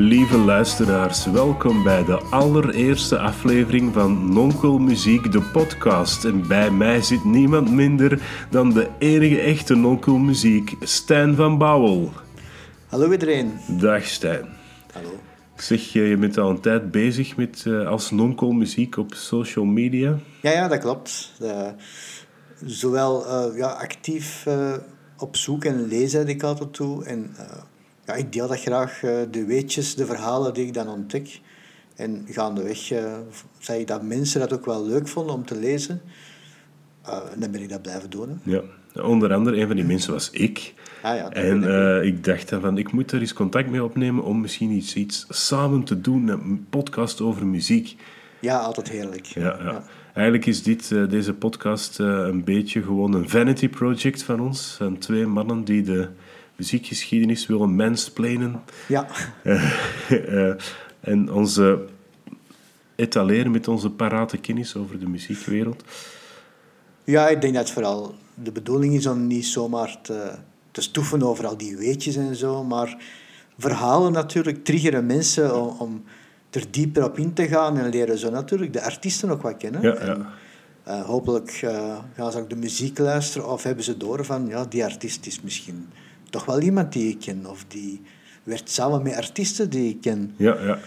Lieve luisteraars, welkom bij de allereerste aflevering van Nonkel Muziek, de podcast. En bij mij zit niemand minder dan de enige echte Nonkel Muziek, Stijn van Bouwel. Hallo iedereen. Dag Stijn. Hallo. Ik zeg, je bent al een tijd bezig met uh, als Nonkel Muziek op social media. Ja, ja dat klopt. De, zowel uh, ja, actief op zoek en lezen ik altijd toe. En ja, ik deel dat graag, de weetjes, de verhalen die ik dan ontdek. En gaandeweg uh, zei ik dat mensen dat ook wel leuk vonden om te lezen. en dan ben ik dat blijven doen. Ja, onder andere, een van die mensen was ik. Ah, ja, en uh, ik dacht dan van, ik moet er eens contact mee opnemen om misschien iets, iets samen te doen, een podcast over muziek. Ja, altijd heerlijk. Ja, ja. ja. Eigenlijk is dit, uh, deze podcast een beetje gewoon een vanity project van ons. Van twee mannen die de muziekgeschiedenis willen mansplainen. Ja. en onze etaleren met onze parate kennis over de muziekwereld. Ja, ik denk dat vooral de bedoeling is om niet zomaar te te stoeven over al die weetjes en zo. Maar verhalen natuurlijk triggeren mensen om, om er dieper op in te gaan en leren zo natuurlijk de artiesten ook wat kennen. Ja, en, uh, hopelijk uh, gaan ze ook de muziek luisteren of hebben ze door van ja, die artiest is misschien toch wel iemand die ik ken. Of die werkt samen met artiesten die ik ken. Ja, ja.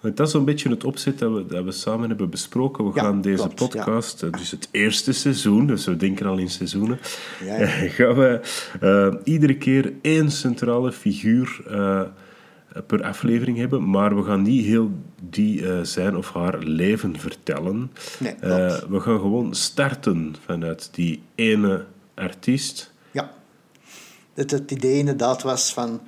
Dat is een beetje het opzet dat we, dat we samen hebben besproken. We ja, gaan deze klopt, podcast, ja. dus het eerste seizoen, dus we denken al in seizoenen, ja, gaan we uh, iedere keer één centrale figuur uh, per aflevering hebben, maar we gaan niet heel die uh, zijn of haar leven vertellen. Nee, we gaan gewoon starten vanuit die ene artiest. Ja. Het, idee inderdaad was van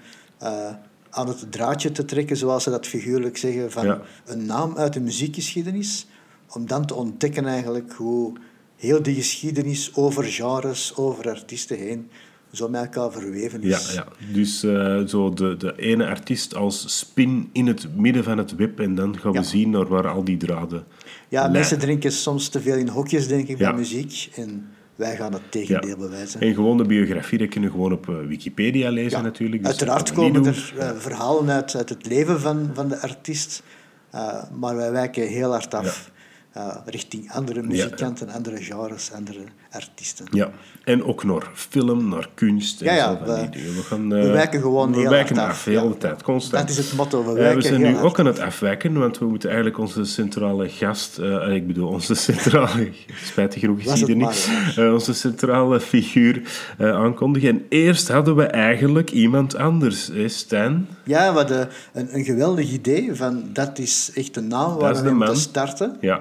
aan het draadje te trekken, zoals ze dat figuurlijk zeggen, van ja. een naam uit de muziekgeschiedenis, om dan te ontdekken eigenlijk hoe heel die geschiedenis over genres, over artiesten heen, zo met elkaar verweven is. Ja, ja. dus uh, zo de, de ene artiest als spin in het midden van het web en dan gaan we Ja. zien naar waar al die draden Ja, leiden. mensen drinken soms te veel in hokjes, denk ik, bij muziek. En wij gaan het tegendeel bewijzen. En gewoon de biografie, dat kun je gewoon op eh, Wikipedia lezen Ja, natuurlijk. Dus Uiteraard we komen er eh, verhalen uit, uit het leven van, van de artiest, eh, maar wij wijken heel hard af eh, richting andere muzikanten, andere genres, andere artiesten. Ja, en ook naar film, naar kunst en Ja, ja, zo van die we- dingen. We, gaan, we eh, wijken gewoon we heel wijken hard af, af, heel ja. de tijd, constant. Dat is het motto, we Eh, wijken we zijn nu hard. ook aan het afwijken, want we moeten eigenlijk onze centrale gast, eh, ik bedoel onze centrale, spijtig genoeg is er het niet, eh, onze centrale figuur eh, aankondigen. En eerst hadden we eigenlijk iemand anders, hè, Stijn? Ja, hadden een, een geweldig idee van dat is echt een naam waar we de moeten starten. Ja,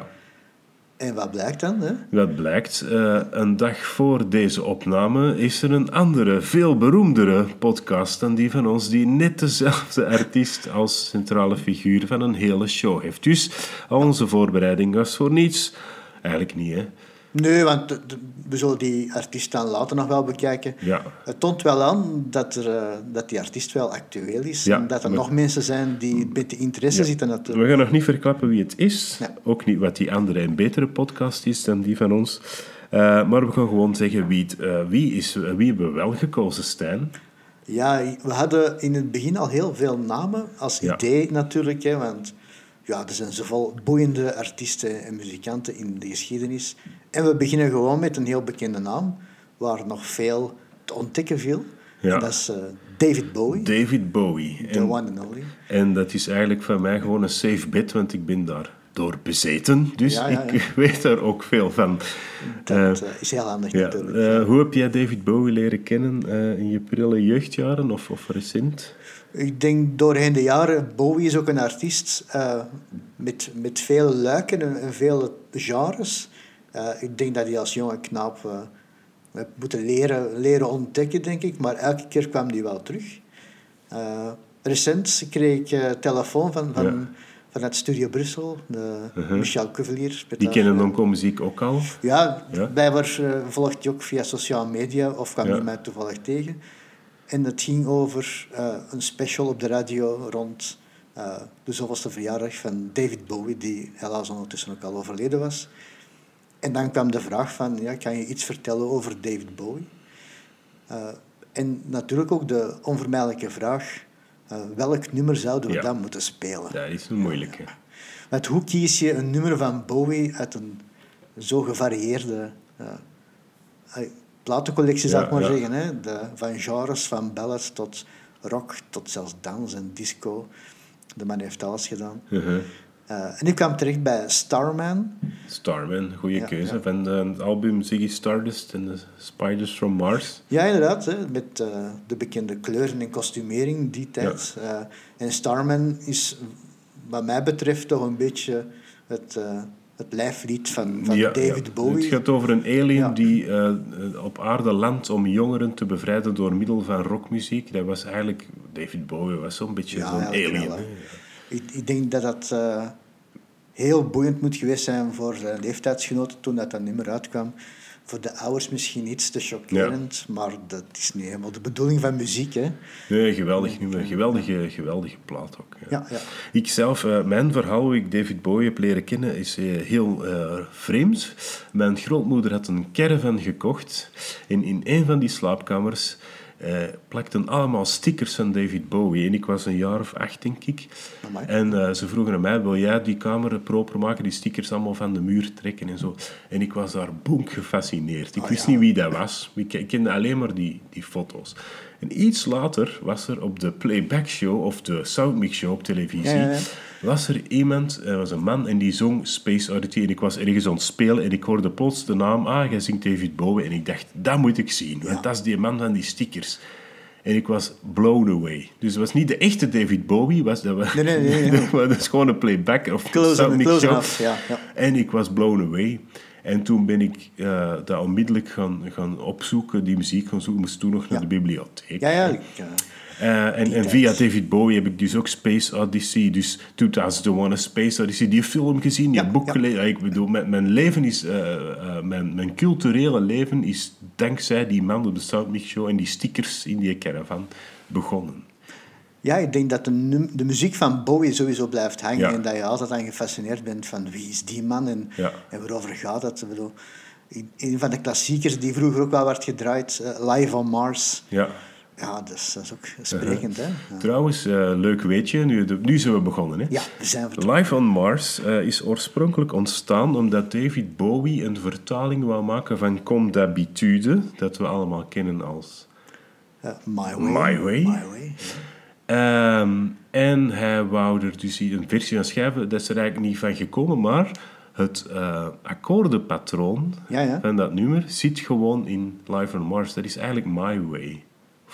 En wat blijkt dan? Hè? Wat blijkt, eh, een dag voor deze opname is er een andere, veel beroemdere podcast dan die van ons, die net dezelfde artiest als centrale figuur van een hele show heeft. Dus al onze voorbereiding was voor niets. Eigenlijk niet, hè? Nee, want de- de- we zullen die artiest dan later nog wel bekijken. Ja. Het toont wel aan dat, er, eh, dat die artiest wel actueel is. Ja, en dat er maar- nog mensen zijn die met de interesse zitten natuurlijk. We gaan nog niet verklappen wie het is. Ja. Ook niet wat die andere en betere podcast is dan die van ons. Eh, maar we gaan gewoon zeggen wie, het, eh, wie, is, wie hebben we wel gekozen, Stijn. Ja, we hadden in het begin al heel veel namen als idee natuurlijk. Hè, want ja, er zijn zoveel boeiende artiesten en muzikanten in de geschiedenis. En we beginnen gewoon met een heel bekende naam, waar nog veel te ontdekken viel. Ja. En dat is eh, David Bowie, David Bowie. the En, one and only. en dat is eigenlijk van mij gewoon een safe bet, want ik ben daar door bezeten. Dus Ja, ja, ik weet daar ook veel van. Dat eh, is heel handig natuurlijk. eh, hoe heb jij David Bowie leren kennen eh, in je prille jeugdjaren of, of recent? Ik denk doorheen de jaren, Bowie is ook een artiest eh, met, met veel luiken en, en veel genres. Eh, ik denk dat hij als jonge knaap heeft moeten leren, leren ontdekken, denk ik. Maar elke keer kwam hij wel terug. Recent kreeg ik telefoon van, van, Ja. vanuit Studio Brussel, de Michel Cuvelier. Die kennen eh, Nonco Muziek ook al. ja, Ja. blijkbaar volgt hij ook via sociale media of kwam Ja. hij mij toevallig tegen. En het ging over eh, een special op de radio rond eh, de zoveelste verjaardag van David Bowie, die helaas ondertussen ook al overleden was. En dan kwam de vraag van, ja, kan je iets vertellen over David Bowie? Eh, en natuurlijk ook de onvermijdelijke vraag, welk nummer zouden we Ja. dan moeten spelen? Dat is een moeilijke. Want hoe kies je een nummer van Bowie uit een zo gevarieerde ja, platencollectie, zou ik maar zeggen. Hè? De, van genres, van ballads tot rock, tot zelfs dans en disco. De man heeft alles gedaan. Uh-huh. Eh, en ik kwam terecht bij Starman. Starman, goede Ja, keuze. ja. Van de, het album Ziggy Stardust en de Spiders from Mars. Ja, inderdaad. Hè, met eh, de bekende kleuren en kostumering die tijd. Eh, en Starman is, wat mij betreft, toch een beetje het, het lijflied van, van Ja, David ja. Bowie. Het gaat over een alien Ja. die eh, op aarde landt om jongeren te bevrijden door middel van rockmuziek. Dat was eigenlijk... David Bowie was zo'n beetje zo'n alien. wel. Ik, ik denk dat dat eh, heel boeiend moet geweest zijn voor zijn leeftijdsgenoten toen dat, dat nummer uitkwam. Voor de ouders misschien iets te chockerend, maar dat is niet helemaal de bedoeling van muziek. Hè. Nee, geweldig nummer. Geweldige, geweldige plaat ook. Ja. Ja, ja. Ik zelf, eh, mijn verhaal hoe ik David Bowie heb leren kennen is eh, heel eh, vreemd. Mijn grootmoeder had een caravan gekocht en in een van die slaapkamers eh, plakten allemaal stickers van David Bowie. En ik was een jaar of acht, denk ik. Amai. En eh, ze vroegen aan mij, wil jij die kamer proper maken, die stickers allemaal van de muur trekken en zo. En ik was daar boek gefascineerd. Ik Ah, wist ja. niet wie dat was. Ik, kende alleen maar die, die foto's. En iets later was er op de Playback Show, of de Soundmix Show op televisie, Ja, ja, ja. Was er iemand, er was een man, en die zong Space Oddity. En ik was ergens aan het spelen en ik hoorde plots de naam, ah, jij zingt David Bowie. En ik dacht, dat moet ik zien, want dat is die man van die stickers. En ik was blown away. Dus het was niet de echte David Bowie, was dat was, Nee, nee, nee, dat is gewoon een playback of Close, close enough, ja, ja. En ik was blown away. En toen ben ik eh, dat onmiddellijk gaan, gaan opzoeken, die muziek gaan zoeken. Moest toen nog naar de bibliotheek. Ja, ja. eh, en, en via David Bowie heb ik dus ook Space Odyssey, dus 2001 A Space Odyssey, die film gezien, die Ja, boek ja. gelezen. Ik bedoel, mijn, mijn leven is, eh, mijn, mijn culturele leven is dankzij die man op de Soundmix Show en die stickers in die caravan begonnen. Ja, ik denk dat de, de muziek van Bowie sowieso blijft hangen Ja. en dat je altijd aan gefascineerd bent van wie is die man en, Ja. en waarover gaat. Ik bedoel, een- van de klassiekers die vroeger ook wel werd gedraaid, eh, Live on Mars. Ja. Ja, dat is, dat is ook sprekend, hè? Ja. Trouwens, eh, leuk weetje, nu, de- nu zijn we begonnen. Hè? Ja, we zijn vertrokken. Live on Mars eh, is oorspronkelijk ontstaan omdat David Bowie een vertaling wou maken van Comme d'habitude, dat we allemaal kennen als. Ja, My Way. My Way. My Way. Ehm, en hij wou er dus een versie van schrijven, dat is er eigenlijk niet van gekomen, maar het eh, akkoordenpatroon Ja, ja. van dat nummer zit gewoon in Live on Mars. Dat is eigenlijk My Way.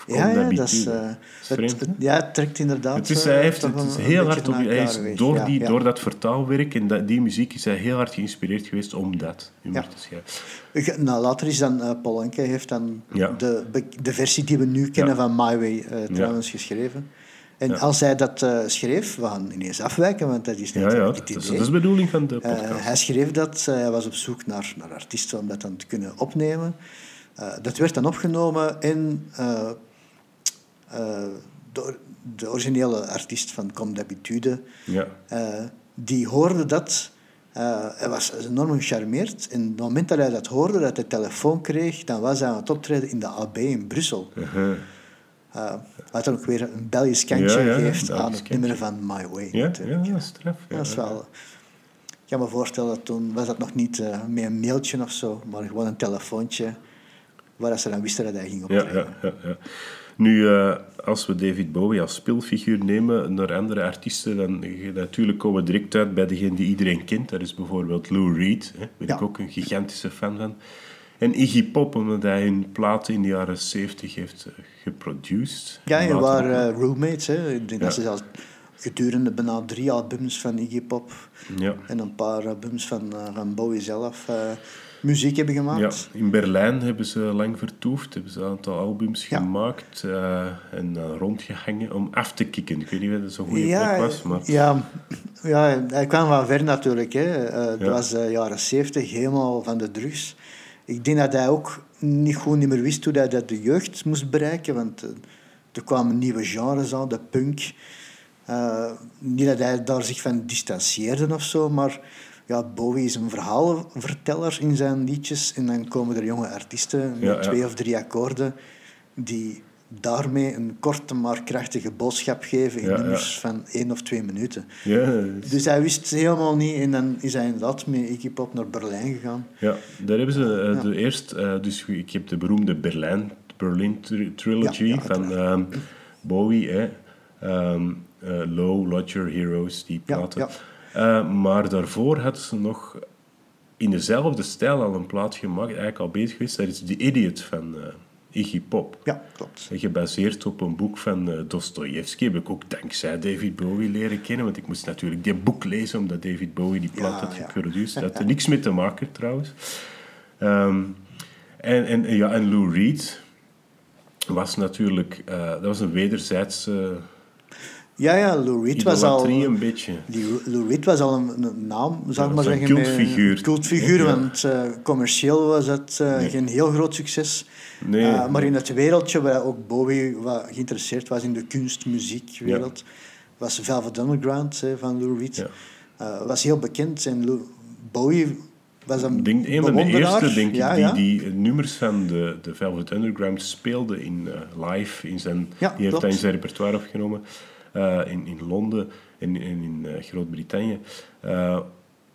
Ja, ja, dat is... eh, het, ja, het trekt inderdaad... Het is, eh, hij heeft toch het is heel hard op, hij is door, Ja, die, ja. door dat vertaalwerk en dat, die muziek is hij heel hard geïnspireerd geweest om dat nummer te schrijven. Nou, later is dan uh, Paul Anke heeft dan de, de versie die we nu kennen van My Way eh, trouwens geschreven. En Ja. als hij dat eh, schreef, we gaan ineens afwijken, want dat is net Ja, ja, dat het is, idee. dat is de bedoeling van de Eh, podcast. hij schreef dat, eh, hij was op zoek naar, naar artiesten om dat dan te kunnen opnemen. Dat werd dan opgenomen en de, originele artiest van Comme d'habitude, ja. die hoorde dat. hij was enorm gecharmeerd. En op het moment dat hij dat hoorde, dat hij telefoon kreeg, dan was hij aan het optreden in de AB in Brussel. Wat dan ook weer een Belgisch kantje Ja, ja, geeft aan het nummer van My Way. Ja, natuurlijk. ja, dat is straf. Ja. Dat is wel... Ik kan me voorstellen, dat toen was dat nog niet eh, met een mailtje of zo, maar gewoon een telefoontje waar ze dan wisten dat hij ging optreden. ja, ja, ja. Nu, eh, als we David Bowie als speelfiguur nemen naar andere artiesten, dan natuurlijk komen we direct uit bij degene die iedereen kent. Dat is bijvoorbeeld Lou Reed, daar ben ik ook een gigantische fan van. En Iggy Pop, omdat hij hun platen in de jaren 70 heeft eh, geproduced. Ja, En later waren eh, roommates. Hè. Ik denk Ja. dat ze zelfs gedurende bijna drie albums van Iggy Pop ja. en een paar albums van, van Bowie zelf muziek hebben Ja, gemaakt. in Berlijn hebben ze lang vertoefd, hebben ze een aantal albums Ja. gemaakt en eh, rondgehangen om af te kicken. Ik weet niet of dat zo'n goede Ja, plek was, maar... ja, ja, hij kwam van ver natuurlijk. Hè. Het Ja. was de jaren zeventig, helemaal van de drugs. Ik denk dat hij ook niet goed niet meer wist hoe hij dat de jeugd moest bereiken. Want eh, er kwamen nieuwe genres aan, de punk. Eh, niet dat hij daar zich van distancieerde of zo, maar ja, Bowie is een verhalenverteller in zijn liedjes. En dan komen er jonge artiesten met Ja, ja. twee of drie akkoorden die daarmee een korte maar krachtige boodschap geven in Ja, nummers van één of twee minuten. Dus hij wist helemaal niet en dan is hij inderdaad met Iggy Pop naar Berlijn gegaan. ja, daar hebben ze eh, de eerst... eh, dus ik heb de beroemde Berlijn, Berlin tri- Trilogy van ehm, Bowie, hè. Ehm, eh, Low, Lodger, Heroes, die platen. ja. Maar daarvoor hadden ze nog in dezelfde stijl al een plaat gemaakt, eigenlijk al bezig geweest. Dat is The Idiot van Iggy Pop. Ja, klopt. Gebaseerd op een boek van eh Dostoevsky heb ik ook dankzij David Bowie leren kennen. Want ik moest natuurlijk die boek lezen omdat David Bowie die plaat Ja, had ja. geproduceerd. Dat had er niks mee te maken trouwens. Ehm, en, en, ja, en Lou Reed was natuurlijk... eh, dat was een wederzijds uh, Ja, ja, Lou Reed was al... een beetje. Die Lou Reed was al een, een naam, zou ik Ja, maar zeggen. cultfiguur. Een cultfiguur, Ja. want eh, commercieel was het eh, Nee. geen heel groot succes. Nee. Eh, maar in het wereldje waar ook Bowie wat geïnteresseerd was in de kunst, muziekwereld, was Velvet Underground hè, van Lou Reed. Ja. Eh, was heel bekend en Lou- Bowie was een denk, een van de eerste denk ik, die, die nummers van de, de Velvet Underground speelde in, eh, live. In zijn, die heeft klopt. dat in zijn repertoire opgenomen in, in Londen en, en in eh, Groot-Brittannië.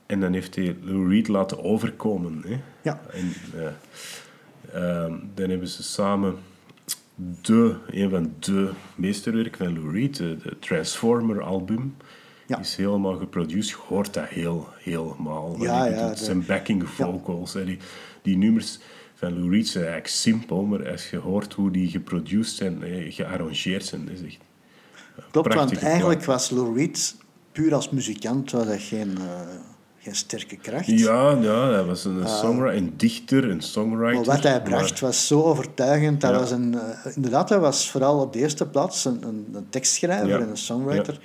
En dan heeft hij Lou Reed laten overkomen. Hè? Ja. En, eh, ehm, dan hebben ze samen de, een van de meesterwerken van Lou Reed, de, de Transformer-album. Ja. is helemaal geproduceerd. Je hoort dat heel, helemaal. Ja, ja, Zijn backing vocals. hè, Die, die nummers van Lou Reed zijn eigenlijk simpel, maar als je hoort hoe die geproduceerd zijn, eh, gearrangeerd zijn, is echt Klopt, want eigenlijk plaat. was Lou Reed puur als muzikant was dat geen, eh, geen sterke kracht. Ja, ja, hij was een songwriter, een dichter, een songwriter. Maar wat hij maar- bracht was zo overtuigend. Dat Ja. was een, eh, inderdaad, hij was vooral op de eerste plaats een, een, een tekstschrijver Ja. en een songwriter.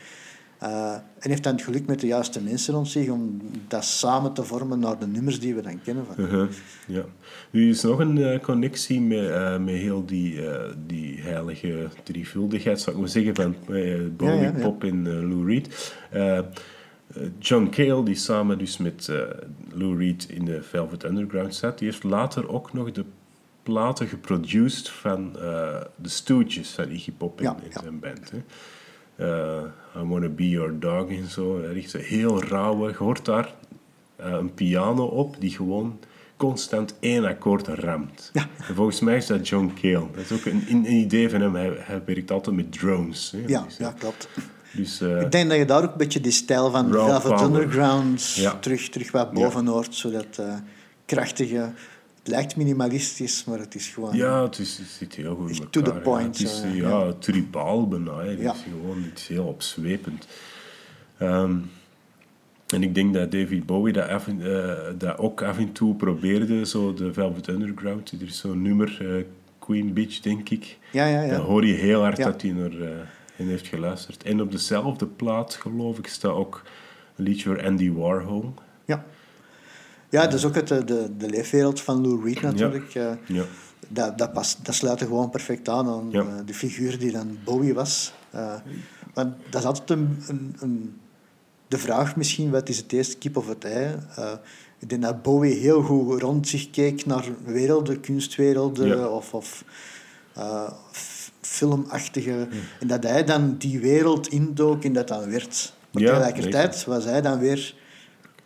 Eh, en heeft dan het geluk met de juiste mensen rond zich om dat samen te vormen naar de nummers die we dan kennen. Van. Uh-huh, ja. Nu is nog een eh, connectie met, met heel die, die heilige drievuldigheid, zou ik maar zeggen, van Bowie, Ja, ja, ja. Pop en Lou Reed. Eh, John Cale, die samen dus met eh, Lou Reed in de Velvet Underground zat, die heeft later ook nog de platen geproduceerd van eh de Stooges van Iggy Pop in, Ja, in ja. zijn band. Hè. I Wanna Be Your Dog en zo. Echt heel rauwe. Je hoort daar een piano op die gewoon constant één akkoord ramt. Ja. En volgens mij is dat John Cale. Dat is ook een, een idee van hem. Hij, hij werkt altijd met drones. Hè. Ja, Dus, ja, klopt. Dus, eh, Ik denk dat je daar ook een beetje die stijl van Velvet. Underground Ja. terug, terug wat boven hoort. Zodat eh, krachtige... Het lijkt minimalistisch, maar het is gewoon... ja, het, is, het zit heel goed Echt to the elkaar, ja. point, Het is ja, tribaal bijna. Het is gewoon iets heel opzwepend. Ehm, en ik denk dat David Bowie dat, af en- eh, dat ook af en toe probeerde, zo de Velvet Underground. Er is zo'n nummer, Queen Bitch, denk ik. ja, ja. ja. Dan hoor je heel hard Ja. dat hij naar eh, hen heeft geluisterd. En op dezelfde plaat, geloof ik, staat ook een liedje voor Andy Warhol. Ja. Ja, dat is ook het, eh, de, de leefwereld van Lou Reed natuurlijk. eh, Ja. dat, dat, past, dat sluit er gewoon perfect aan aan Ja. eh, de figuur die dan Bowie was. Want dat is altijd een, een, een- de vraag misschien, wat is het eerste kip of het ei? Ik denk dat Bowie heel goed rond zich keek naar werelden, kunstwerelden Ja. of, of filmachtige... En dat hij dan die wereld indook en dat dan werd. Maar Ja, tegelijkertijd was hij dan weer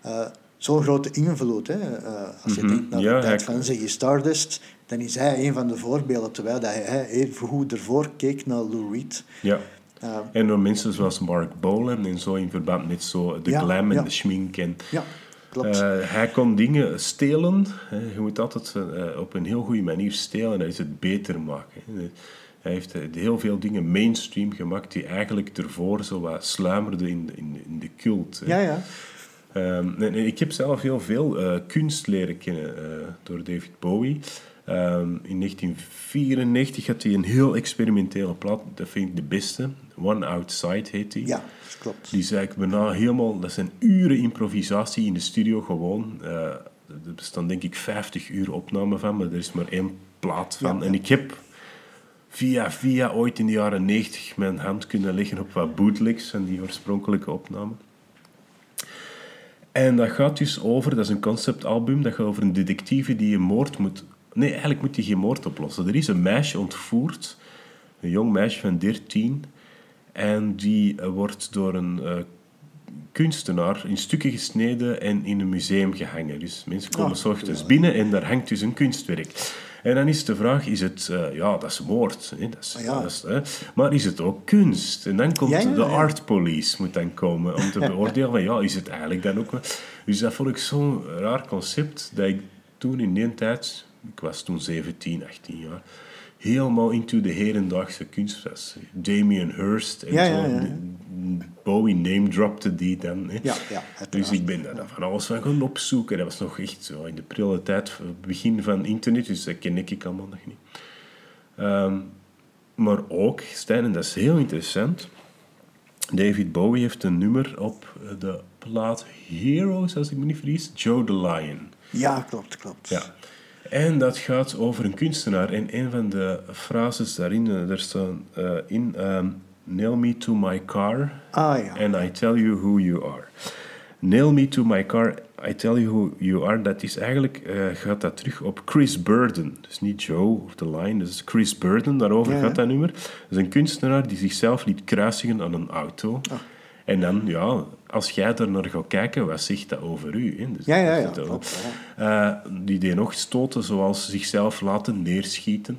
eh, zo'n grote invloed. Hè? Eh, als je Mhm. denkt naar Ja, de tijd van Ziggy Stardust, dan is hij een van de voorbeelden, terwijl dat hij even goed ervoor keek naar Lou Reed. ja. Eh, En door mensen zoals Mark Bolan en zo in verband met zo de Ja, glam en ja. de schmink. En, ja, klopt. hij kon dingen stelen. Hè. Je moet altijd op een heel goede manier stelen. Dat is het beter maken. hè. Hij heeft eh, heel veel dingen mainstream gemaakt die eigenlijk ervoor zo wat sluimerden in, in, in de cult. ja, ja. Ehm, en- en ik heb zelf heel veel eh, kunst leren kennen eh, door David Bowie. Ehm, in 1994 had hij een heel experimentele plaat. Dat vind ik de beste. One Outside heet die. Ja, dat klopt. Die is eigenlijk bijna helemaal... Dat zijn uren improvisatie in de studio gewoon. Er bestaan denk ik 50 uur opname van, maar er is maar één plaat van. Ja, En ik heb via via ooit in de jaren 90 mijn hand kunnen leggen op wat bootlegs van die oorspronkelijke opname. En dat gaat dus over, dat is een conceptalbum, dat gaat over een detectieve die een moord moet... Nee, eigenlijk moet hij geen moord oplossen. Er is een meisje ontvoerd Een jong meisje van 13. En die eh, wordt door een uh, kunstenaar in stukken gesneden en in een museum gehangen. Dus mensen komen Oh, s ochtends binnen en daar hangt dus een kunstwerk. En dan is de vraag, is het... eh, ja, dat is moord. Hè? Dat is, Ah, ja. dat is, hè? Maar is het ook kunst? En dan komt Ja, ja, de art police moet dan komen om te beoordelen van, ja, is het eigenlijk dan ook wel... Dus dat vond ik zo'n raar concept, dat ik toen in die tijd... Ik was toen 17, 18 jaar helemaal into de hedendaagse kunst was. Damien Hirst en Ja, zo. Bowie name dropte die dan. Hè. Ja, ja. Dus ik ben daar van alles van gaan opzoeken. Dat was nog echt zo in de prille tijd, begin van internet, dus dat ken ik allemaal nog niet. Ehm, maar ook, Stijn, en dat is heel interessant, David Bowie heeft een nummer op de plaat Heroes, als ik me niet vergis, Joe the Lion. Ja, klopt, klopt. Ja. En dat gaat over een kunstenaar. En een van de frases daarin, eh, daar staat eh, in... ehm, Nail me to my car Ah ja. and I tell you who you are. Nail me to my car, I tell you who you are. Dat is eigenlijk, eh, gaat dat terug op Chris Burden. Dus niet Joe of The Line, dus Chris Burden. Daarover Ja, gaat dat nummer. Dat is een kunstenaar die zichzelf liet kruisigen aan een auto. Ah. En dan, ja, als jij daar naar gaat kijken, wat zegt dat over u? Hè? Dus Ja, ja, ja. Eh, die deed nog stoten zoals zichzelf laten neerschieten.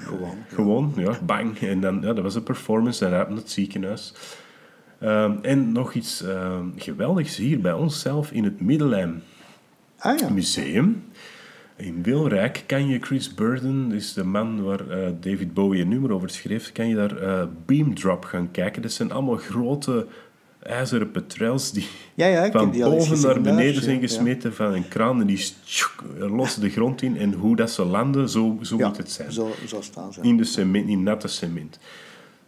Gewoon. Gewoon, ja, bang. En dan, ja, dat was een performance en uit naar het ziekenhuis. Ehm, en nog iets ehm, geweldigs hier bij ons zelf in het Middelheim Ah ja. Museum. In Wilrijk kan je Chris Burden, dus de man waar eh, David Bowie een nummer over schreef, kan je daar eh Beamdrop gaan kijken. Dat zijn allemaal grote ijzeren petrels die Ja, ja, van die boven naar beneden zijn ja. gesmeten van een kraan en die stjoek, lossen de grond in. En hoe dat ze landen, zo, zo moet het zijn. Zo, zo staan ze. In, de cement, in natte cement.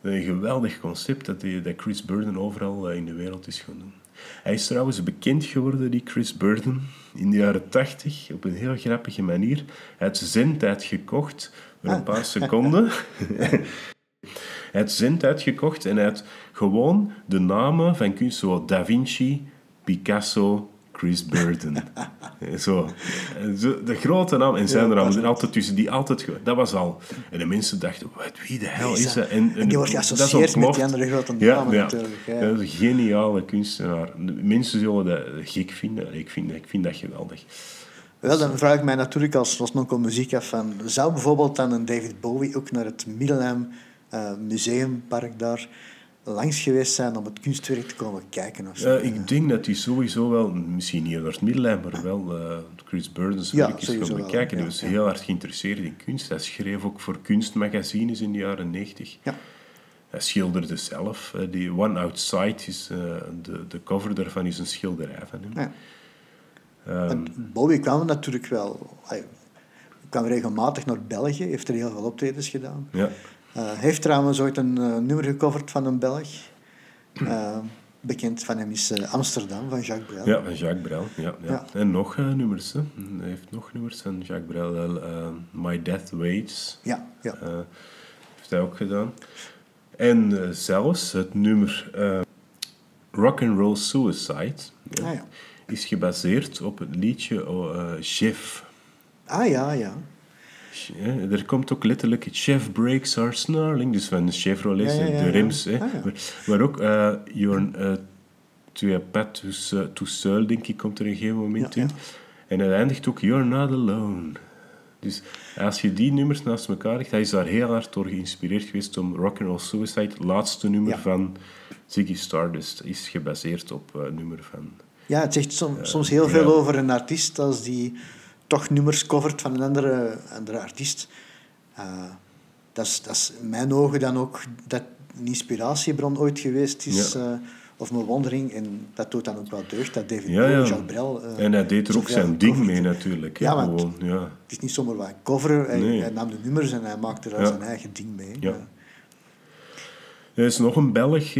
Een geweldig concept dat, die, dat Chris Burden overal eh, in de wereld is gaan doen. Hij is trouwens bekend geworden, die Chris Burden, in de jaren tachtig, op een heel grappige manier. Hij had zendtijd gekocht voor een paar seconden. hij had zendtijd gekocht en hij had gewoon de namen van kunst zoals Da Vinci, Picasso, Chris Burden. Eh, Zo. Eh, zo. De grote naam. En zijn er namen zijn altijd tussen die altijd... Dat was al. En de mensen dachten, wat, wie de hel is dat? En die wordt geassocieerd met die andere grote Ja, namen ja. natuurlijk. Ja. Dat is een geniale kunstenaar. De Mensen zullen dat gek vinden. Ik vind, ik vind dat geweldig. Wel, dan vraag ik mij natuurlijk als Los Nonco muziek af van... Zou bijvoorbeeld dan een David Bowie ook naar het Middelheim eh, Museumpark daar langs geweest zijn om het kunstwerk te komen kijken of zo? Eh, ik denk dat hij sowieso wel, misschien niet naar het maar wel eh, Chris Burden's Ja, werk is bekijken. Hij ja, was ja. heel hard geïnteresseerd in kunst. Hij schreef ook voor kunstmagazines in de jaren 90. Ja. Hij schilderde zelf. Die One Outside, is, de, de cover daarvan is een schilderij van hem. Ja. Ehm, En Bowie kwam natuurlijk wel... Hij kwam regelmatig naar België, heeft er heel veel optredens gedaan. ja. Eh, Hij heeft trouwens ooit een eh, nummer gecoverd van een Belg. Eh, bekend van hem is Amsterdam, van Jacques Brel. ja, van Jacques Brel. Ja, ja. Ja. En nog nummers. Hè. Hij heeft nog nummers van Jacques Brel. My Death Waits. ja. ja. Heeft hij ook gedaan. En zelfs het nummer Rock and Roll Suicide ja, Ah, ja. is gebaseerd op het liedje oh, eh, Chef. Ah ja, ja. Eh, er komt ook letterlijk Chef breaks our snarling, dus van Chevrolet, Ja, ja, ja, de rims. hè. Ah, maar, maar ook uh, Your uh, pas tout seul, denk ik, komt er een gegeven moment in. En het eindigt ook You're not alone. Dus als je die nummers naast elkaar legt, hij is daar heel hard door geïnspireerd geweest om Rock'n'Roll Suicide, het laatste nummer van Ziggy Stardust, is gebaseerd op een nummer van... Ja, het zegt som- soms heel veel over een artiest als die toch nummers covert van een andere, andere artiest. Eh, dat, is, dat is in mijn ogen dan ook dat een inspiratiebron ooit geweest is. Ja. eh, of een wondering. En dat doet dan ook wel deugd dat David Ja, ja. Eh, En hij deed er ook zijn ding mee natuurlijk. Ja, want- gewoon, ja. Het is niet zomaar wat een cover. Hij, Nee. hij nam de nummers en hij maakte daar zijn eigen ding mee. Ja. Er is nog een Belg,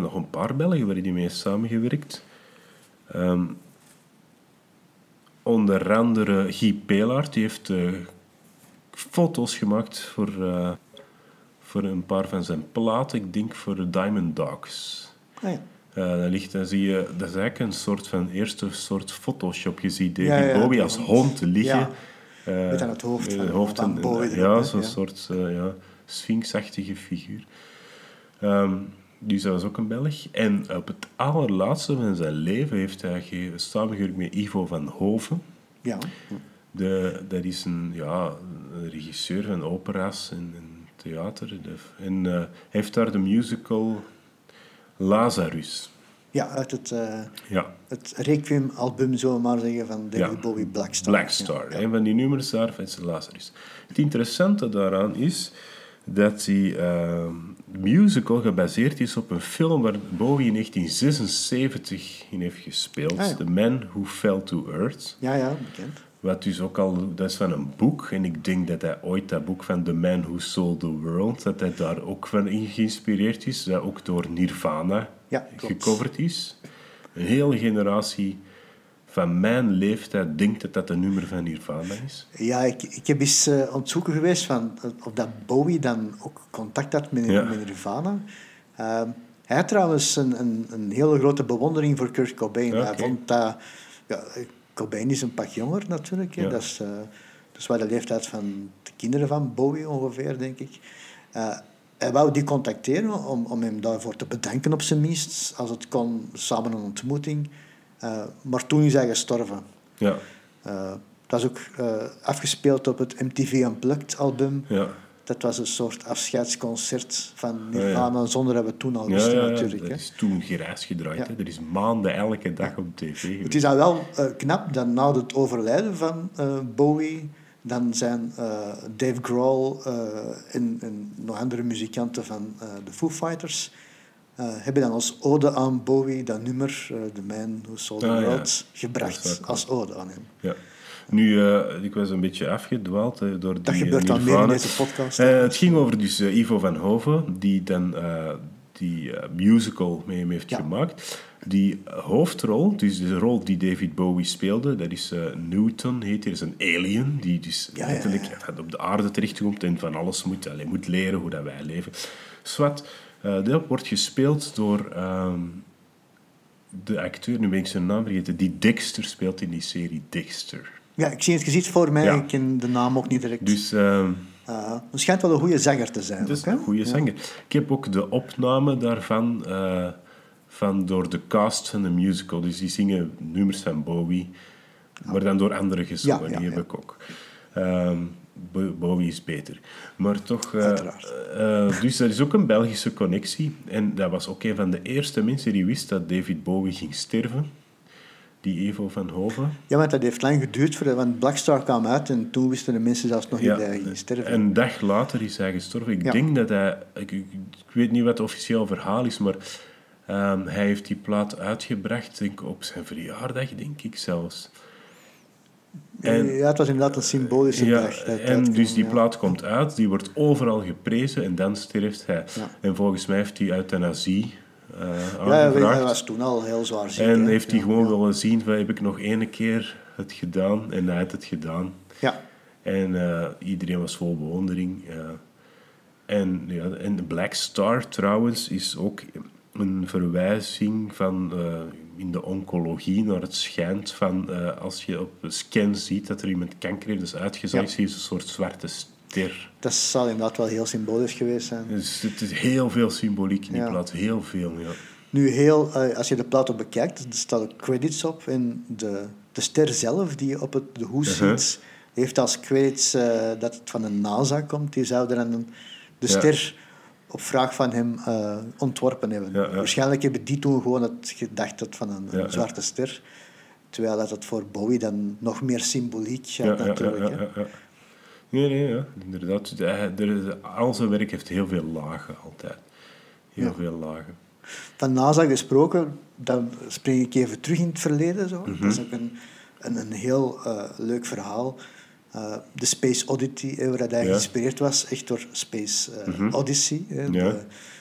nog een paar Belgen waar hij mee heeft samengewerkt. Ehm, onder andere Guy Pelaert, die heeft eh, foto's gemaakt voor, eh, voor een paar van zijn platen. Ik denk voor de Diamond Dogs. ah ja. Eh, dan ligt, dan zie je, dat is eigenlijk een soort van eerste soort Photoshop. Je ziet David Ja, ja, Bowie als hond. liggen. Ja. Met aan het hoofd van- hoofd van en- Bowie ja, zo'n soort ja, sphinxachtige figuur. Ehm, dus dat was ook een Belg. En op het allerlaatste van zijn leven heeft hij ge- samengewerkt met Ivo van Hoven. Ja. De, dat is een, ja, een regisseur van opera's en, en theater. En hij heeft daar de musical Lazarus. Ja, uit het, eh, Ja, het Requiem-album, zullen we maar zeggen, van David Ja. Bowie, Black Star. Black Star. Een van die nummers daarvan is Lazarus. Het interessante daaraan is dat die eh, musical gebaseerd is op een film waar Bowie in 1976 in heeft gespeeld. Ah, ja. The Man Who Fell to Earth. Ja, ja, bekend. Wat dus ook al, dat is van een boek. En ik denk dat hij ooit dat boek van The Man Who Sold the World, dat hij daar ook van in geïnspireerd is. Dat ook door Nirvana Ja, gecoverd is. Een hele generatie van mijn leeftijd denkt dat dat een nummer van Nirvana is. Ja, ik, ik heb eens eh, aan het zoeken geweest van, eh, of dat Bowie dan ook contact had met, Ja. met Nirvana. Ehm, hij had trouwens een, een, een hele grote bewondering voor Kurt Cobain. Hij vond dat... Ja, Cobain is een pak jonger natuurlijk. Ja. Dat, is, eh, dat is wel de leeftijd van de kinderen van Bowie ongeveer, denk ik. Eh, hij wou die contacteren om, om hem daarvoor te bedanken op zijn minst. Als het kon, samen een ontmoeting. Eh, maar toen is hij gestorven. Ja, Eh, dat is ook eh, afgespeeld op het MTV Unplugged album. ja. Dat was een soort afscheidsconcert van ja. Nirvana, zonder dat we toen al wisten ja, natuurlijk. dat is toen grijs gedraaid. Hè. Er is maanden elke dag op tv geweest. Het is dan wel knap dat na het overlijden van Bowie, dan zijn Dave Grohl en, en nog andere muzikanten van de Foo Fighters hebben dan als ode aan Bowie dat nummer, eh, The Man Who Sold the Ah. World, Dat gebracht als ode aan hem. Ja. Nu, eh, ik was een beetje afgedwaald hè, door die Dat eh, gebeurt dan meer in deze podcast. Eh, het ging over dus eh, Ivo van Hoven, die dan eh, die eh, musical mee hem heeft Ja. gemaakt. Die hoofdrol, dus de rol die David Bowie speelde, dat is eh, Newton, heet hij, is een alien, die dus Ja, letterlijk ja. eh, op de aarde terechtkomt en van alles moet, moet leren hoe dat wij leven. Swat, eh, dat wordt gespeeld door ehm, de acteur, nu ben ik zijn naam vergeten, die Dexter speelt in die serie Dexter. Ja, ik zie het gezicht voor mij, Ja. ik ken de naam ook niet direct. Dus... ehm, Uh, het schijnt wel een goede zanger te zijn. Het is ook, hè? een goede Ja. zanger. Ik heb ook de opname daarvan eh, van door de cast van de musical. Dus die zingen nummers van Bowie, maar dan door anderen gezongen. Ja, ja, die heb ik ook. Ehm, Bowie is beter. Maar toch... eh, eh, dus er is ook een Belgische connectie. En dat was ook een van de eerste mensen die wist dat David Bowie ging sterven. Die Evo van Hoven. Ja, want dat heeft lang geduurd, voor, want Black Star kwam uit en toen wisten de mensen zelfs nog niet dat hij ging sterven. Een dag later is hij gestorven. Ik Ja. denk dat hij... Ik, weet niet wat het officieel verhaal is, maar ehm, hij heeft die plaat uitgebracht denk, op zijn verjaardag, denk ik zelfs. En- ja, het was inderdaad een symbolische Ja, dag. dat en dus die ja. plaat komt uit, die wordt overal geprezen en dan sterft hij. Ja. En volgens mij heeft hij euthanasie eh Ja, hij aangevraagd. was toen al heel zwaar ziek. en hè. heeft hij gewoon willen zien van, heb ik nog ene keer het gedaan? En hij had het gedaan. Ja, En eh, iedereen was vol bewondering. ja. En, ja, en de Black Star trouwens is ook een verwijzing van eh, in de oncologie naar het schijnt van eh, als je op een scan ziet dat er iemand kanker heeft, dus uitgezaaid, Ja. zie je een soort zwarte ster. dat zal inderdaad wel heel symbolisch geweest zijn. Dus het is heel veel symboliek in die Ja. plaat, heel veel. Ja. Nu, heel, eh, als je de plaat ook bekijkt, er staan ook credits op. En de, de ster zelf die je op het, de hoes Uh-huh. ziet, heeft als credits dat het van een NASA komt. Die zou dan de Ja. ster op vraag van hem eh, ontworpen hebben. Ja, ja. Waarschijnlijk hebben die toen gewoon het gedacht van een, Ja, zwarte ster. Terwijl dat het voor Bowie dan nog meer symboliek ja, natuurlijk. ja, hè. ja, ja. Nee, nee, ja, inderdaad. Er- Al zijn werk heeft heel veel lagen altijd. Heel veel lagen. Van NASA gesproken, dan spring ik even terug in het verleden. Zo. Mhm. Dat is ook een, een, een heel eh, leuk verhaal. Eh, de Space Oddity, eh, waar hij Ja. Mhm. geïnspireerd was, echt door Space eh, Odyssey, eh, Ja. de,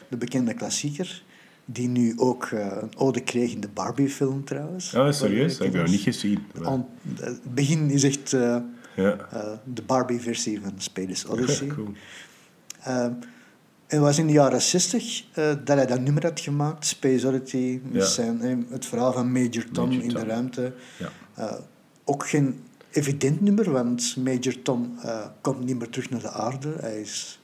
de bekende klassieker. Die nu ook een ode kreeg in de Barbie-film trouwens. Ah, serieus? Ik heb nog niet gezien. maar- Het begin is echt Ja. de Barbie-versie van Space Odyssey. cool. En het was in de jaren 60 eh, dat hij dat nummer had gemaakt, Space Oddity, met Ja. zijn, het verhaal van Major Tom Major in de ruimte. Ja. Ook geen evident nummer, want Major Tom eh, komt niet meer terug naar de aarde. Hij is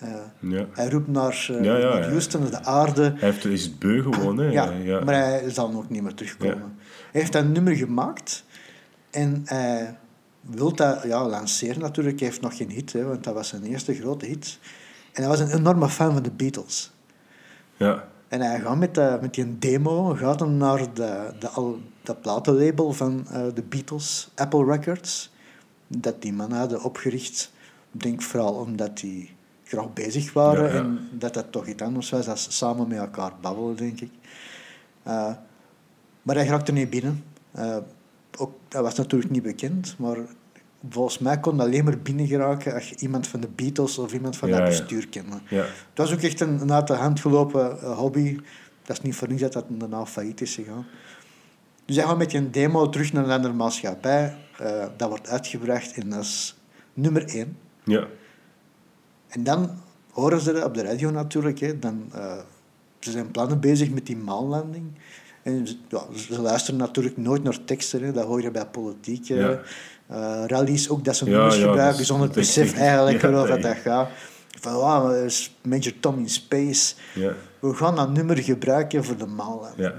Eh, Ja. Hij roept naar, eh, Ja, ja, naar. Houston, de aarde. Hij heeft, is het beu gewoon, hè? Ja, ja. maar hij zal ook niet meer terugkomen. Hij heeft dat nummer gemaakt en hij wil dat ja, lanceren natuurlijk. Hij heeft nog geen hit, hè, want dat was zijn eerste grote hit. En hij was een enorme fan van de Beatles. ja. En hij gaat met, de, met die demo gaat hem naar de, de, al, de platenlabel van eh, de Beatles, Apple Records, dat die mannen hadden opgericht. Ik denk vooral omdat die graag bezig waren Ja, ja. en dat dat toch iets anders was dan samen met elkaar babbelen, denk ik. Eh, maar hij raakte niet binnen. Eh, ook, dat was natuurlijk niet bekend, maar volgens mij kon dat alleen maar binnen geraken als je iemand van de Beatles of iemand van Ja, dat bestuur kende. ja. Het was ook echt een, een uit de hand gelopen eh, hobby. Dat is niet voor niets dat dat daarna failliet is gegaan. Dus hij gaat met een demo terug naar een andere maatschappij. Eh, dat wordt uitgebracht en dat is nummer één. ja. En dan horen ze dat op de radio natuurlijk. Hè. Dan, eh, ze zijn plannen bezig met die maanlanding. En ze, ja, ze luisteren natuurlijk nooit naar teksten. Hè. Dat hoor je bij politiek. Ja. Eh, rallies ook, dat ze nummers ja, gebruiken zonder het dat besef eigenlijk waarover dat gaat. Van, wow, is Major Tom in space. ja. We gaan dat nummer gebruiken voor de ja.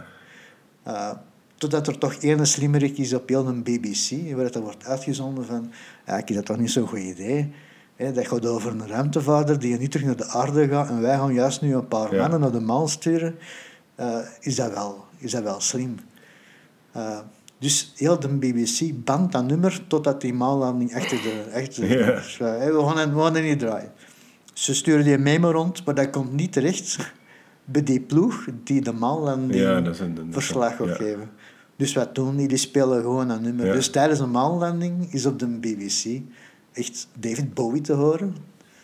Eh, totdat er toch één slimmerik is op heel een BBC, waar het dan wordt uitgezonden van, ja, ik vind dat toch niet zo'n goed idee. Hè, dat gaat over een ruimtevaarder die niet terug naar de aarde gaat en wij gaan juist nu een paar Ja. mannen naar de maan sturen. Eh, is, dat wel, is dat wel slim? Eh, dus heel de BBC bandt dat nummer totdat die maanlanding achter de... Achter de we, gaan het, we gaan het niet draaien. Ze sturen die memo rond, maar dat komt niet terecht bij die ploeg die de maanlanding Ja, verslag ja. geven. Dus wat doen die? Die spelen gewoon een nummer. Ja. Dus tijdens een maanlanding is op de BBC echt David Bowie te horen,